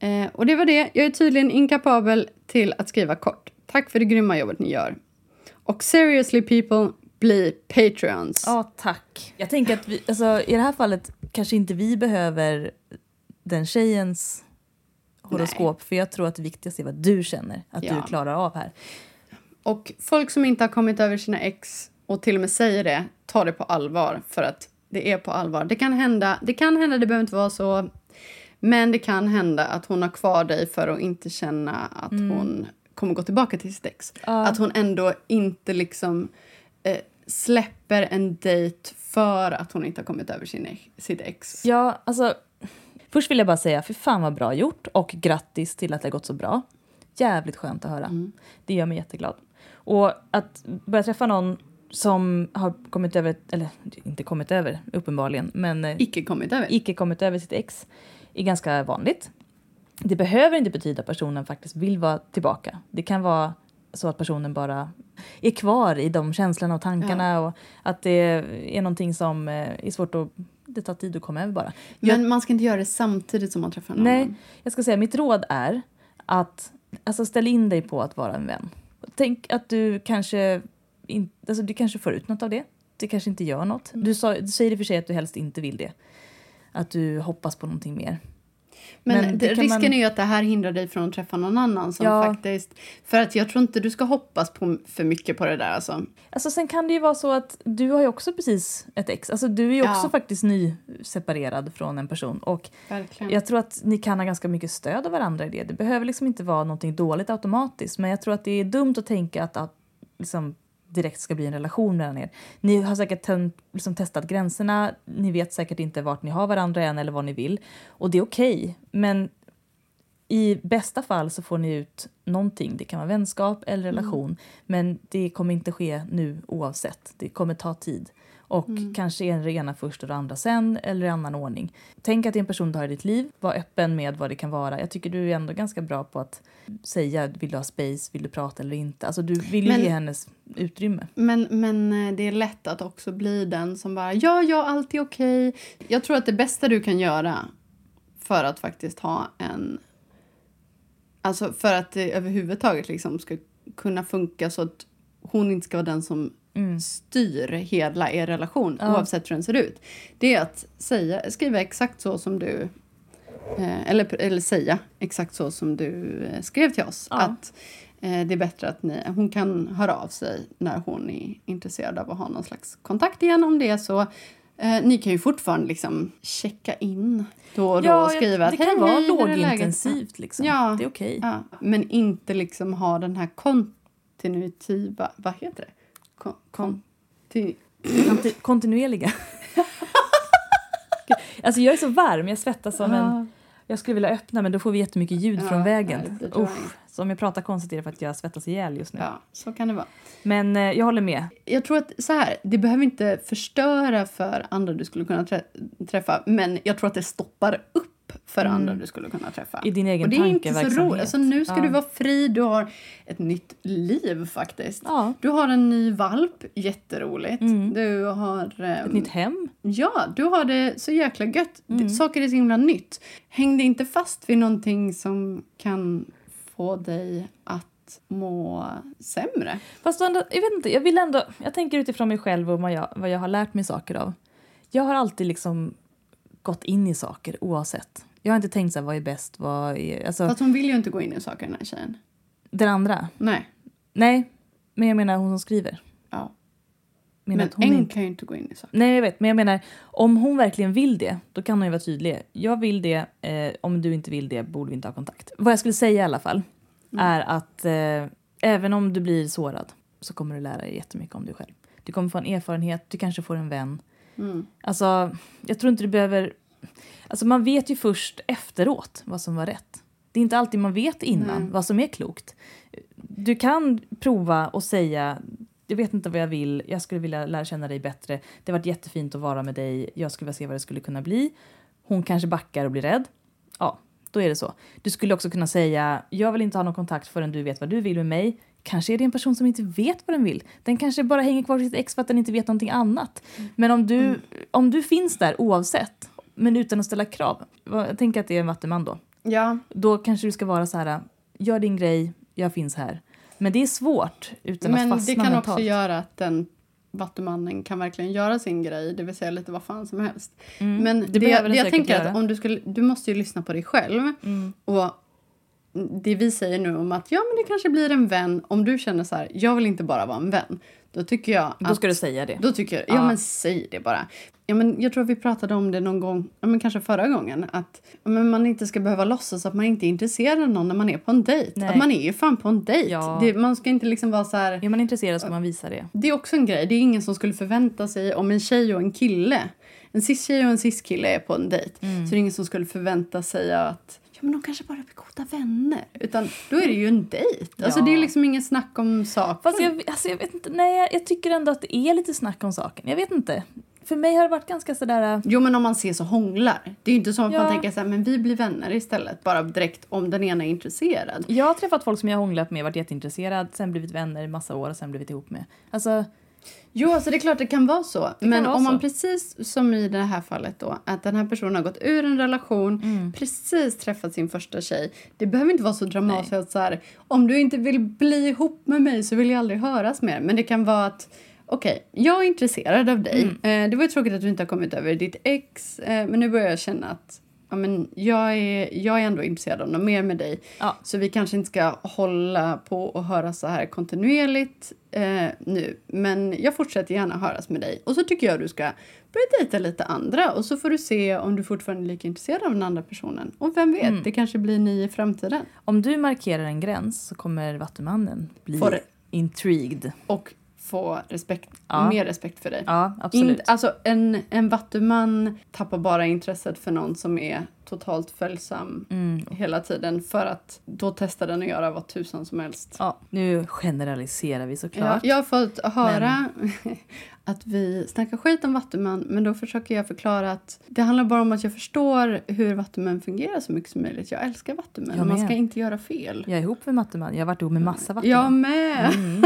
Eh, och det var det. Jag är tydligen inkapabel till att skriva kort. Tack för det grymma jobbet ni gör. Och seriously people, bli patreons. Ja, tack. Jag tänker att vi, alltså, i det här fallet kanske inte vi behöver den tjejens horoskop. För jag tror att det viktigaste är vad du känner att Ja. du klarar av här. Och folk som inte har kommit över sina ex och till och med säger det, ta det på allvar för att det är på allvar. Det kan hända, det kan hända, det behöver inte vara så, men det kan hända att hon har kvar dig för att inte känna att hon kommer gå tillbaka till sitt ex. Att hon ändå inte liksom eh, släpper en dejt för att hon inte har kommit över sin, ex- sitt ex. Ja, alltså. Först vill jag bara säga, för fan vad bra gjort och grattis till att det har gått så bra. Jävligt skönt att höra. Det gör mig jätteglad. Och att börja träffa någon som har kommit över, eller inte kommit över uppenbarligen, men eh, Icke kommit över. icke kommit över sitt ex är ganska vanligt. Det behöver inte betyda att personen faktiskt vill vara tillbaka. Det kan vara så att personen bara är kvar i de känslorna och tankarna och att det är någonting som eh, är svårt att... Det tar tid att komma över bara. Men man ska inte göra det samtidigt som man träffar någon. Nej, jag ska säga mitt råd är att alltså, ställ in dig på att vara en vän. Tänk att du kanske, in, alltså, du kanske får ut något av det. Det kanske inte gör något. Du, sa, du säger i och för sig att du helst inte vill det. Att du hoppas på någonting mer. Men, Men det, risken man- är ju att det här hindrar dig från att träffa någon annan som Ja. faktiskt... För att jag tror inte du ska hoppas på för mycket på det där alltså. Alltså, sen kan det ju vara så att du har ju också precis ett ex. Alltså, du är ju Ja. också faktiskt nyseparerad från en person. Och Verkligen. jag tror att ni kan ha ganska mycket stöd av varandra i det. Det behöver liksom inte vara någonting dåligt automatiskt. Men jag tror att det är dumt att tänka att, att liksom, direkt ska bli en relation mellan er. Ni har säkert liksom testat gränserna, ni vet säkert inte vart ni har varandra än eller vad ni vill. Och det är okej, men i bästa fall så får ni ut någonting. Det kan vara vänskap eller relation, men det kommer inte ske nu oavsett. Det kommer ta tid. Och kanske är det ena först och det andra sen, eller i annan ordning. Tänk att det är en person du har i ditt liv. Var öppen med vad det kan vara. Jag tycker du är ändå ganska bra på att säga vill du ha space, vill du prata eller inte. Alltså du vill Men- ge hennes utrymme. Men, men eh, det är lätt att också bli den som bara ja, ja, allt är okej. Jag tror att det bästa du kan göra för att faktiskt ha en... Alltså för att det överhuvudtaget liksom ska kunna funka så att hon inte ska vara den som styr hela er relation Ja. oavsett hur den ser ut. Det är att säga, skriva exakt så som du Eh, eller, eller säga exakt så som du eh, skrev till oss. Ja. Att eh, det är bättre att ni, hon kan höra av sig när hon är intresserad av att ha någon slags kontakt igen om det är så. Eh, ni kan ju fortfarande liksom checka in då och då och skriva det att kan vara hej, hur är läget?" lågintensivt. Liksom. Ja. Det är okej. Ja, men inte liksom ha den här kontinuitiva... Vad heter det? Kon, konti, Konti- kontinuerliga. alltså jag är så varm, jag svettas som en... Jag skulle vilja öppna men då får vi jättemycket ljud Ja, från nej, vägen. jag Usch, så om jag pratar konstigt är det för att jag svettas ihjäl just nu. ja, så kan det vara. Men eh, jag håller med. Jag tror att så här, det behöver inte förstöra för andra du skulle kunna trä träffa, men jag tror att det stoppar upp för andra du skulle kunna träffa. Mm. I din egen Och det är inte så roligt. Alltså, nu ska Ja. du vara fri, du har ett nytt liv faktiskt. Ja. Du har en ny valp, jätteroligt. Du har... ehm, Ett nytt hem. Ja, du har det så jäkla gött. Mm. Saker är så himla nytt. Häng dig inte fast vid någonting som kan få dig att må sämre. Fast ändå, jag vet inte, jag vill ändå... Jag tänker utifrån mig själv och vad jag, vad jag har lärt mig saker av. Jag har alltid liksom gått in i saker oavsett. Jag har inte tänkt så här, vad är bäst, vad är... Alltså, Fast hon vill ju inte gå in i saker den här tjejen. den andra. Nej. Nej, men jag menar hon som skriver. Ja. Menar Men en inte- kan ju inte gå in i saker. Nej, jag vet. Men jag menar, om hon verkligen vill det, då kan hon ju vara tydlig. Jag vill det, eh, om du inte vill det borde vi inte ha kontakt. Vad jag skulle säga i alla fall, är att eh, även om du blir sårad så kommer du lära dig jättemycket om dig själv. Du kommer få en erfarenhet, du kanske får en vän. Alltså, jag tror inte du behöver... Alltså man vet ju först efteråt vad som var rätt. Det är inte alltid man vet innan vad som är klokt. Du kan prova och säga jag vet inte vad jag vill, jag skulle vilja lära känna dig bättre. Det har varit jättefint att vara med dig, jag skulle vilja se vad det skulle kunna bli. Hon kanske backar och blir rädd. Ja, då är det så. Du skulle också kunna säga, jag vill inte ha någon kontakt förrän du vet vad du vill med mig. Kanske är det en person som inte vet vad den vill. Den kanske bara hänger kvar sitt ex för att den inte vet någonting annat. Men om du, om du finns där oavsett, men utan att ställa krav. Jag tänker att det är en vattuman då. Ja. Då kanske du ska vara så här, gör din grej, jag finns här. Men det är svårt utan Men att fastna det kan mentalt. också göra att den vattumannen kan verkligen göra sin grej, det vill säga lite vad fan som helst. Men det, Mm. den det jag tänker göra. att om du skulle, du måste ju lyssna på dig själv. Mm. Och det vi säger nu om att ja men det kanske blir en vän, om du känner så här, jag vill inte bara vara en vän. Då tycker jag Då att ska du säga det. Då tycker jag, ja, Ja. men säg det bara. Ja, men jag tror att vi pratade om det någon gång, ja, men kanske förra gången, att ja, men man inte ska behöva låtsas att man inte är intresserad av någon när man är på en dejt. Nej. Att man är ju fan på en dejt. Ja. Det, man ska inte liksom vara så här... Är man intresserad ska man visa det. Det är också en grej, det är ingen som skulle förvänta sig om en tjej och en kille, en cis-tjej och en cis-kille är på en dejt, Mm. så det är ingen som skulle förvänta sig att men de kanske bara blir goda vänner. Utan då är det ju en dejt. Alltså Ja. det är liksom inget snack om saken. Fast jag, alltså jag vet inte, nej jag- tycker ändå att det är lite snack om saken. Jag vet inte. För mig har det varit ganska sådär... äh, Jo, men om man ses och hånglar. Det är ju inte som att Ja. man tänker så här, men vi blir vänner istället. Bara direkt om den ena är intresserad. Jag har träffat folk som jag har hånglat med, varit jätteintresserad, sen blivit vänner i massa år och sen blivit ihop med. Alltså, Jo, alltså det är klart det kan vara så. kan men vara om man så. precis som i det här fallet då, att den här personen har gått ur en relation, Mm. precis träffat sin första tjej. Det behöver inte vara så dramatiskt att så här, om du inte vill bli ihop med mig så vill jag aldrig höras mer. Men det kan vara att Okej, jag är intresserad av dig. Mm. Eh, det var ju tråkigt att du inte har kommit över ditt ex. Eh, men nu börjar jag känna att ja, men jag, är, jag är ändå intresserad av något mer med dig. Ja. Så vi kanske inte ska hålla på och höra så här kontinuerligt eh, nu. Men jag fortsätter gärna höras med dig. Och så tycker jag du ska börja dejta lite andra. Och så får du se om du fortfarande är lika intresserad av den andra personen. Och vem vet, Mm. det kanske blir ni i framtiden. om du markerar en gräns så kommer vattumannen bli det. intrigued. Och få respekt, Ja. mer respekt för dig. Ja, absolut. Inte- alltså en, en vattuman tappar bara intresset för någon som är totalt följsam Mm. hela tiden för att då testar den att göra vad tusan som helst. Ja, nu generaliserar vi Ja, såklart. jag har fått höra att vi snackar skit om vattuman men då försöker jag förklara att det handlar bara om att jag förstår hur vattumän fungerar så mycket som möjligt. Jag älskar vattumän. Jag Man ska inte göra fel. Jag är ihop med Vattuman. Jag har varit ihop med massa Vattuman. Jag med! Mm.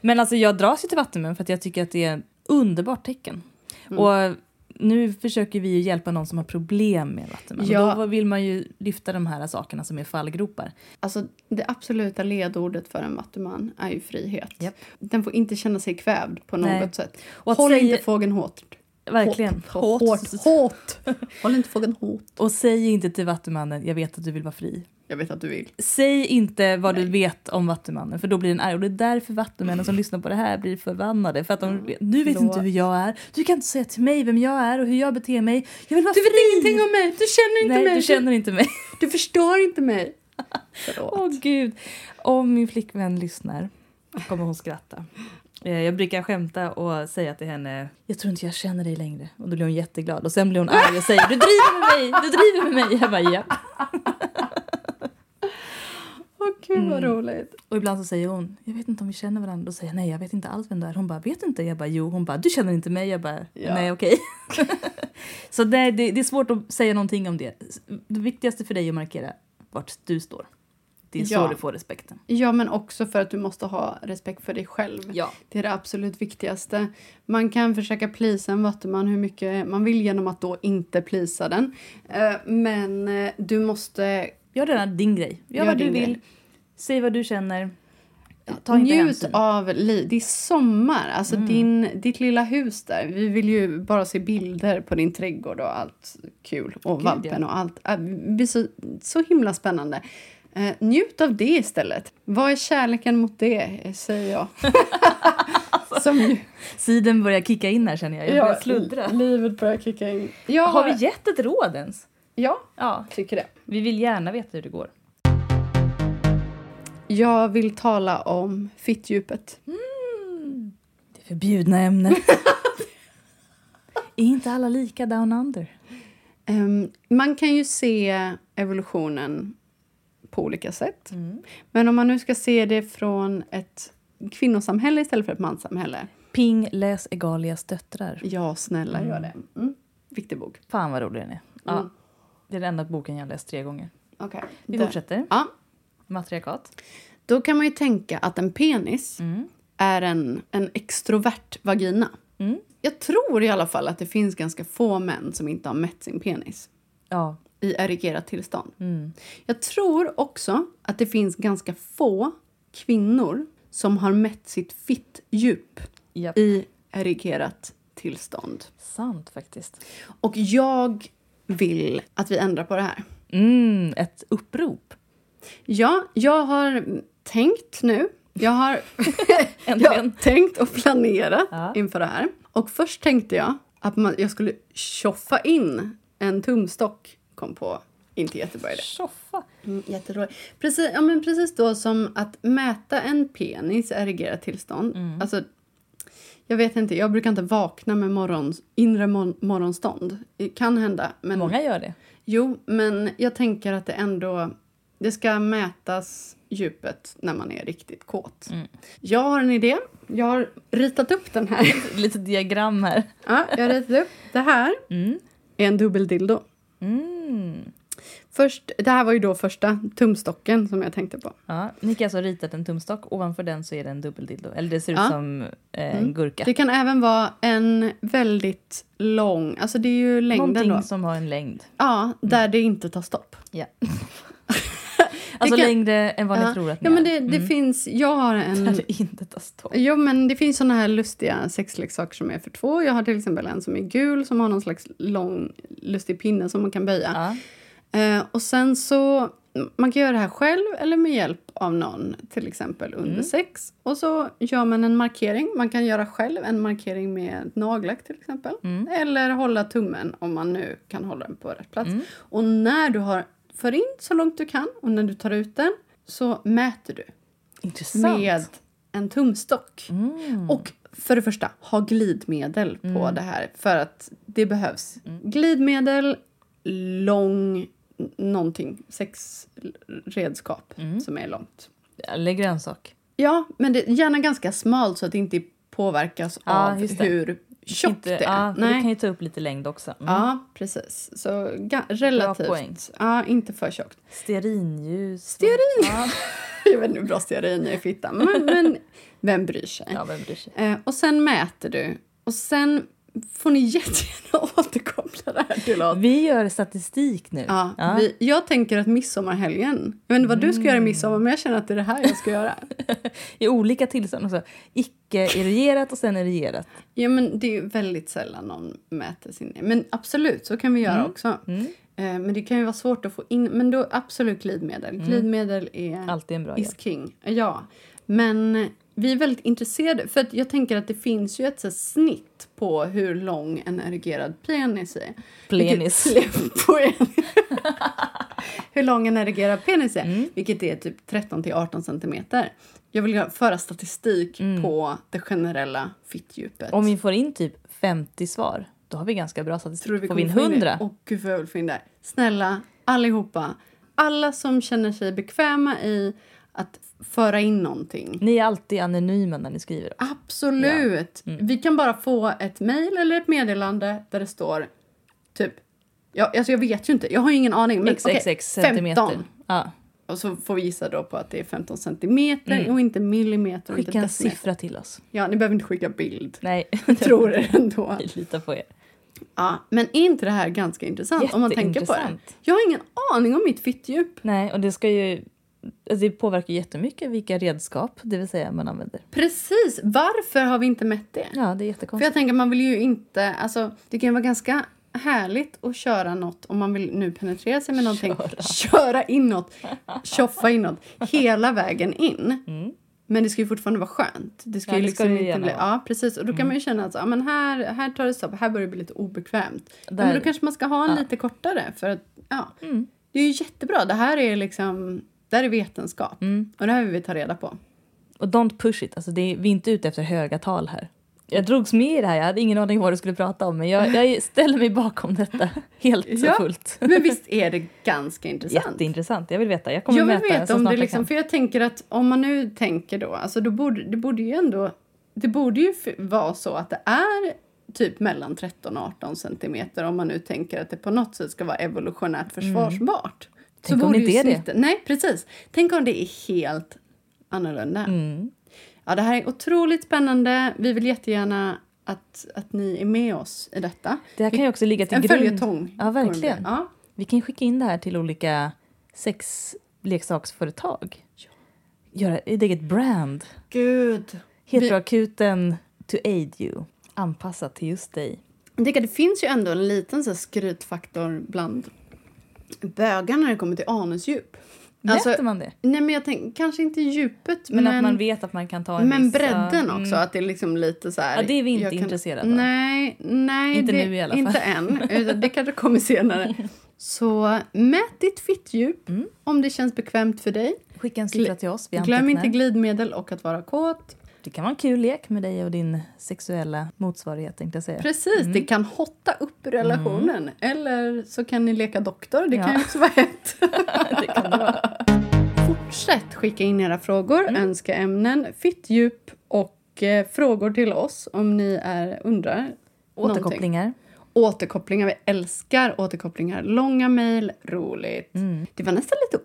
Men alltså jag dras ju till Vattumän för att jag tycker att det är ett underbart tecken. Mm. Och nu försöker vi ju hjälpa någon som har problem med Vattumän. Ja. Då vill man ju lyfta de här sakerna som är fallgropar. Alltså, det absoluta ledordet för en vattuman är ju frihet. Japp. Den får inte känna sig kvävd på något Nej. sätt. Och Håll säga- inte fågeln hårt. Verkligen. Hårt. Hårt. hårt. Håll inte fågeln hårt. Och säg inte till Vattumannen, jag vet att du vill vara fri. Jag vet att du vill. Säg inte vad du vet om Vattumannen, för då blir den arg. Och det är därför Vattumännen som lyssnar på det här blir förbannade. För att de vet, du vet Förlåt. inte hur jag är. Du kan inte säga till mig vem jag är och hur jag beter mig. Jag vill vara Du vet fri! ingenting om mig! Du känner inte Nej, mig! du känner inte mig. Du förstår inte mig! Åh gud. Om min flickvän lyssnar kommer hon skratta. Eh, Jag brukar skämta och säga till henne Jag tror inte jag känner dig längre. Och då blir hon jätteglad. Och sen blir hon arg och säger Du driver med mig! Du driver med mig! Jag bara ja. Åh gud vad Mm. roligt. Och ibland så säger hon Jag vet inte om vi känner varandra. Då säger jag nej jag vet inte alls vem du är. Hon bara vet du inte? Jag bara jo. Hon bara du känner inte mig. Jag bara Ja. nej okej. så det, det, det är svårt att säga någonting om det. Det viktigaste för dig är att markera vart du står. Det är så Ja. du får respekten. Ja, men också för att du måste ha respekt för dig själv. Ja. Det är det absolut viktigaste. Man kan försöka plisa en vattuman hur mycket man vill genom att då inte plisa den. Eh, Men eh, du måste Gör den din grej. Gör, Gör vad du vill. grej. Säg vad du känner. Ta Njut hänsyn. av liv. Det är sommar. Alltså Mm. din, ditt lilla hus där. Vi vill ju bara se bilder på din trädgård och allt kul. Och Gud, valpen ja. och allt. Äh, Det blir så, så himla spännande. Eh, njut av det istället. Vad är kärleken mot det, eh, säger jag. Som ju, Siden börjar kicka in här känner jag. Jag börjar sluddra. Livet börjar kicka in. Jag Har vi gett ett råd ens? Ja, Ja. tycker det. Vi vill gärna veta hur det går. Jag vill tala om fittdjupet. Det förbjudna ämnet. är inte alla lika down under? Ehm, man kan ju se evolutionen på olika sätt. Men om man nu ska se det från ett kvinnosamhälle istället för ett manssamhälle. Ping, läs Egalias döttrar. Ja, snälla gör det. Mm. Viktig bok. Fan vad rolig den är. Ja. Mm. Det är den enda boken jag läst tre gånger. Okej. Vi fortsätter. Ja, Matriarkat. då kan man ju tänka att en penis Mm. är en, en extrovert vagina. Mm. Jag tror i alla fall att det finns ganska få män som inte har mätt sin penis Ja. I erigerat tillstånd. Mm. Jag tror också att det finns ganska få kvinnor som har mätt sitt fittdjup Japp. i erigerat tillstånd. Sant faktiskt. Och jag vill att vi ändrar på det här. Mm, ett upprop. Ja, jag har tänkt nu. Jag har, jag har tänkt och planerat Ja. inför det här. Och först tänkte jag att man, jag skulle tjoffa in en tumstock. Kom på, inte jättebra idé. Tjoffa. Mm, jätteroligt. Precis, ja, men precis då som att mäta en penis i erigerat tillstånd. Mm. Alltså, jag vet inte, jag brukar inte vakna med morgons, inre mor- morgonstånd. Det kan hända. Men, Många gör det. Jo, men jag tänker att det ändå... Det ska mätas djupet när man är riktigt kåt. Mm. Jag har en idé. Jag har ritat upp den här. Lite diagram här. ja, jag har ritat upp. Det här Mm. är en dubbeldildo. Mm. Först, det här var ju då första tumstocken som jag tänkte på. Ja, Nick har alltså ritat en tumstock. Ovanför den så är det en dubbeldildo. Eller det ser ut Ja. som eh, en Mm. gurka. Det kan även vara en väldigt lång, alltså det är ju längden Någonting då. som har en längd. Ja, där det inte tar stopp. Ja. alltså kan- längre än vad ni ja. tror att ni Ja, men det, det Mm. finns, jag har en... Där det inte tar stopp. Jo, men det finns såna här lustiga sexleksaker som är för två. Jag har till exempel en som är gul som har någon slags lång lustig pinne som man kan böja. Ja. Eh, och sen så, man kan göra det här själv eller med hjälp av någon, till exempel under Mm. sex. Och så gör man en markering. Man kan göra själv en markering med nagellack till exempel. Mm. Eller hålla tummen om man nu kan hålla den på rätt plats. Mm. Och när du har för in så långt du kan och när du tar ut den så mäter du Intressant. med en tumstock. Mm. Och för det första, ha glidmedel på Mm. det här. För att det behövs. Glidmedel, lång någonting. Sex redskap Mm. som är långt. Eller grönsak. Ja, men det, gärna ganska smalt så att det inte påverkas Ja, av hur tjockt Inte- det. Ja, det kan ju ta upp lite längd också. Mm. Ja, precis. Så ga- poäng. relativt. Ja, inte för tjockt. Stearinljus. Stearin? Ja, Jag vet inte hur bra stearin är i fittan, men, men vem bryr sig? ja vem bryr sig? Eh, och sen mäter du. Och sen får ni jättegärna återkoppla det här till oss. Vi gör statistik nu. Ja, Ja. Vi, jag tänker att midsommarhelgen... Jag vet inte vad du ska göra i midsommar, men jag känner att det är det här jag ska göra. I olika tillstånd också. Icke-eregerat och sen eregerat. Ja, men det är väldigt sällan någon mäter sin... Men absolut, så kan vi göra också. Mm. Eh, men det kan ju vara svårt att få in... Men då absolut glidmedel. Glidmedel är... Mm. Alltid en bra is hjälp. king. Ja. Men vi är väldigt intresserade, för att jag tänker att det finns ju ett så snitt på hur lång en erigerad penis är. Plenis. Vilket- hur lång en erigerad penis är, Mm. vilket är typ 13 till 18 centimeter. Jag vill föra statistik på det generella fittdjupet. Mm. Om vi får in typ 50 svar, då har vi ganska bra statistik. Tror vi får vi in kommer få in 100? det? Åh gud vad jag vill få in det. Snälla, allihopa. Alla som känner sig bekväma i att föra in någonting. Ni är alltid anonyma när ni skriver. Absolut. Mm. Vi kan bara få ett mejl eller ett meddelande där det står typ... Ja, alltså jag vet ju inte, jag har ingen aning. Men XXX centimeter. 15. Ja. Och så får vi gissa då på att det är 15 centimeter och inte millimeter Mm. Skicka inte en siffra till oss. Ja, ni behöver inte skicka bild. Nej, Jag tror det ändå. vi litar på er. Ja, men är inte det här ganska intressant om man tänker på det? Jag har ingen aning om mitt fittdjup. Nej, och det ska ju... Alltså det påverkar jättemycket vilka redskap det vill säga man använder. Precis, varför har vi inte mätt det? Ja, det är För jättekonstigt. jag tänker man vill ju inte, alltså det kan ju vara ganska härligt att köra något om man vill nu penetrera sig med någonting. Köra, in något, tjoffa in något hela vägen in. Men det ska ju fortfarande vara skönt. Det ska Ja, ju det liksom inte bli, ja precis. Och då kan man ju känna att ja, men här, här tar det stopp, här börjar det bli lite obekvämt. Ja, Där- men då kanske man ska ha en lite kortare för att, ja. Det är ju jättebra. Det här är liksom, det här är vetenskap. Och det här vill vi ta reda på. Och don't push it. Alltså det är, vi är inte ute efter höga tal här. Jag drogs med i det här. Jag hade ingen aning vad du skulle prata om. Men jag, jag ställer mig bakom detta helt Ja. fullt. Men visst är det ganska intressant? Jätteintressant. Jag vill veta. Jag kommer Jag vill mäta veta om det jag liksom, kan. för jag tänker att om man nu tänker då, alltså då borde, det borde ju ändå, det borde ju vara så att det är typ mellan 13 och 18 centimeter om man nu tänker att det på något sätt ska vara evolutionärt försvarsbart. Mm. Tänk om det ju inte är det. Nej, precis. Tänk om det är helt annorlunda. Mm. Ja, det här är otroligt spännande. Vi vill jättegärna att, att ni är med oss i detta. Det här kan ju också ligga till en grund. följetong. Ja, verkligen. Ja. Vi kan skicka in det här till olika sexleksaksföretag. Göra ett eget brand. Gud. Heteroakuten to aid you. Anpassat till just dig. Jag det finns ju ändå en liten så skrytfaktor bland bögar när det kommer till anusdjup. Alltså, Mäter man det? Nej, men jag tänker kanske inte djupet, Men, men, att man vet att man kan ta en men viss... bredden ja, också. mm. Att det är liksom lite så här... Ja, det är vi inte jag intresserade av. Nej, nej. Inte det, nu i alla fall. Inte än. Utan det kanske kommer senare. Så mät ditt fittdjup Mm. om det känns bekvämt för dig. Skicka en siffra till oss. Glöm inte glidmedel och att vara kåt. Det kan vara en kul lek med dig och din sexuella motsvarighet tänkte jag säga. Precis, Mm. det kan hotta upp relationen. Eller så kan ni leka doktor, det kan Ja. ju också vara hett. det kan det vara. Fortsätt skicka in era frågor, Mm. önska ämnen, fittdjup och eh, frågor till oss om ni är, undrar. någonting. Återkopplingar. Återkopplingar, vi älskar återkopplingar. Långa mejl, roligt. Mm. Det var nästan lite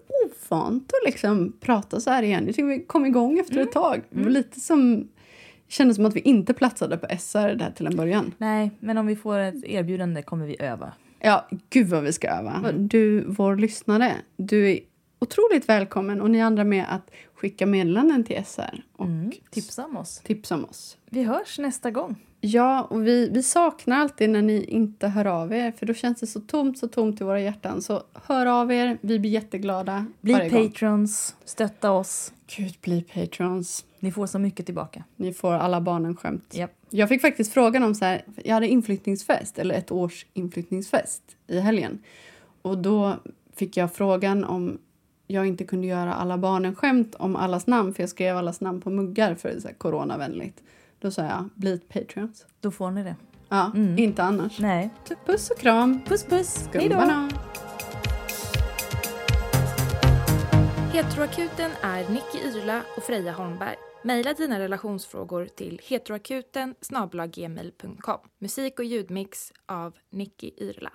ovant att liksom prata så här igen. Jag tycker vi kom igång efter Mm. ett tag. Det var lite som... kändes som att vi inte platsade på SR där till en början. Nej, men om vi får ett erbjudande kommer vi öva. Ja, gud vad vi ska öva. Du, vår lyssnare, du är otroligt välkommen och ni andra med att skicka meddelanden till SR och Mm. Tipsa om oss. tipsa om oss. Vi hörs nästa gång. Ja, och vi, vi saknar alltid när ni inte hör av er för då känns det så tomt, så tomt i våra hjärtan. Så hör av er, vi blir jätteglada Bli varje gång. patrons, stötta oss. Gud, bli patrons. Ni får så mycket tillbaka. Ni får alla barnen skämt. Japp. Jag fick faktiskt frågan om så här, jag hade inflyttningsfest, eller ett års inflyttningsfest i helgen. Och då fick jag frågan om jag inte kunde göra alla barnen-skämt om allas namn för jag skrev allas namn på muggar för det är så coronavänligt. Då sa jag, bli ett Patreons. Då får ni det. Ja, Mm. inte annars. Nej. Puss och kram. Puss puss. Gumbarna. Heteroakuten är Nicky Yrla och Freja Holmberg. Maila dina relationsfrågor till heteroakuten. Musik och ljudmix av Nicky Yrla.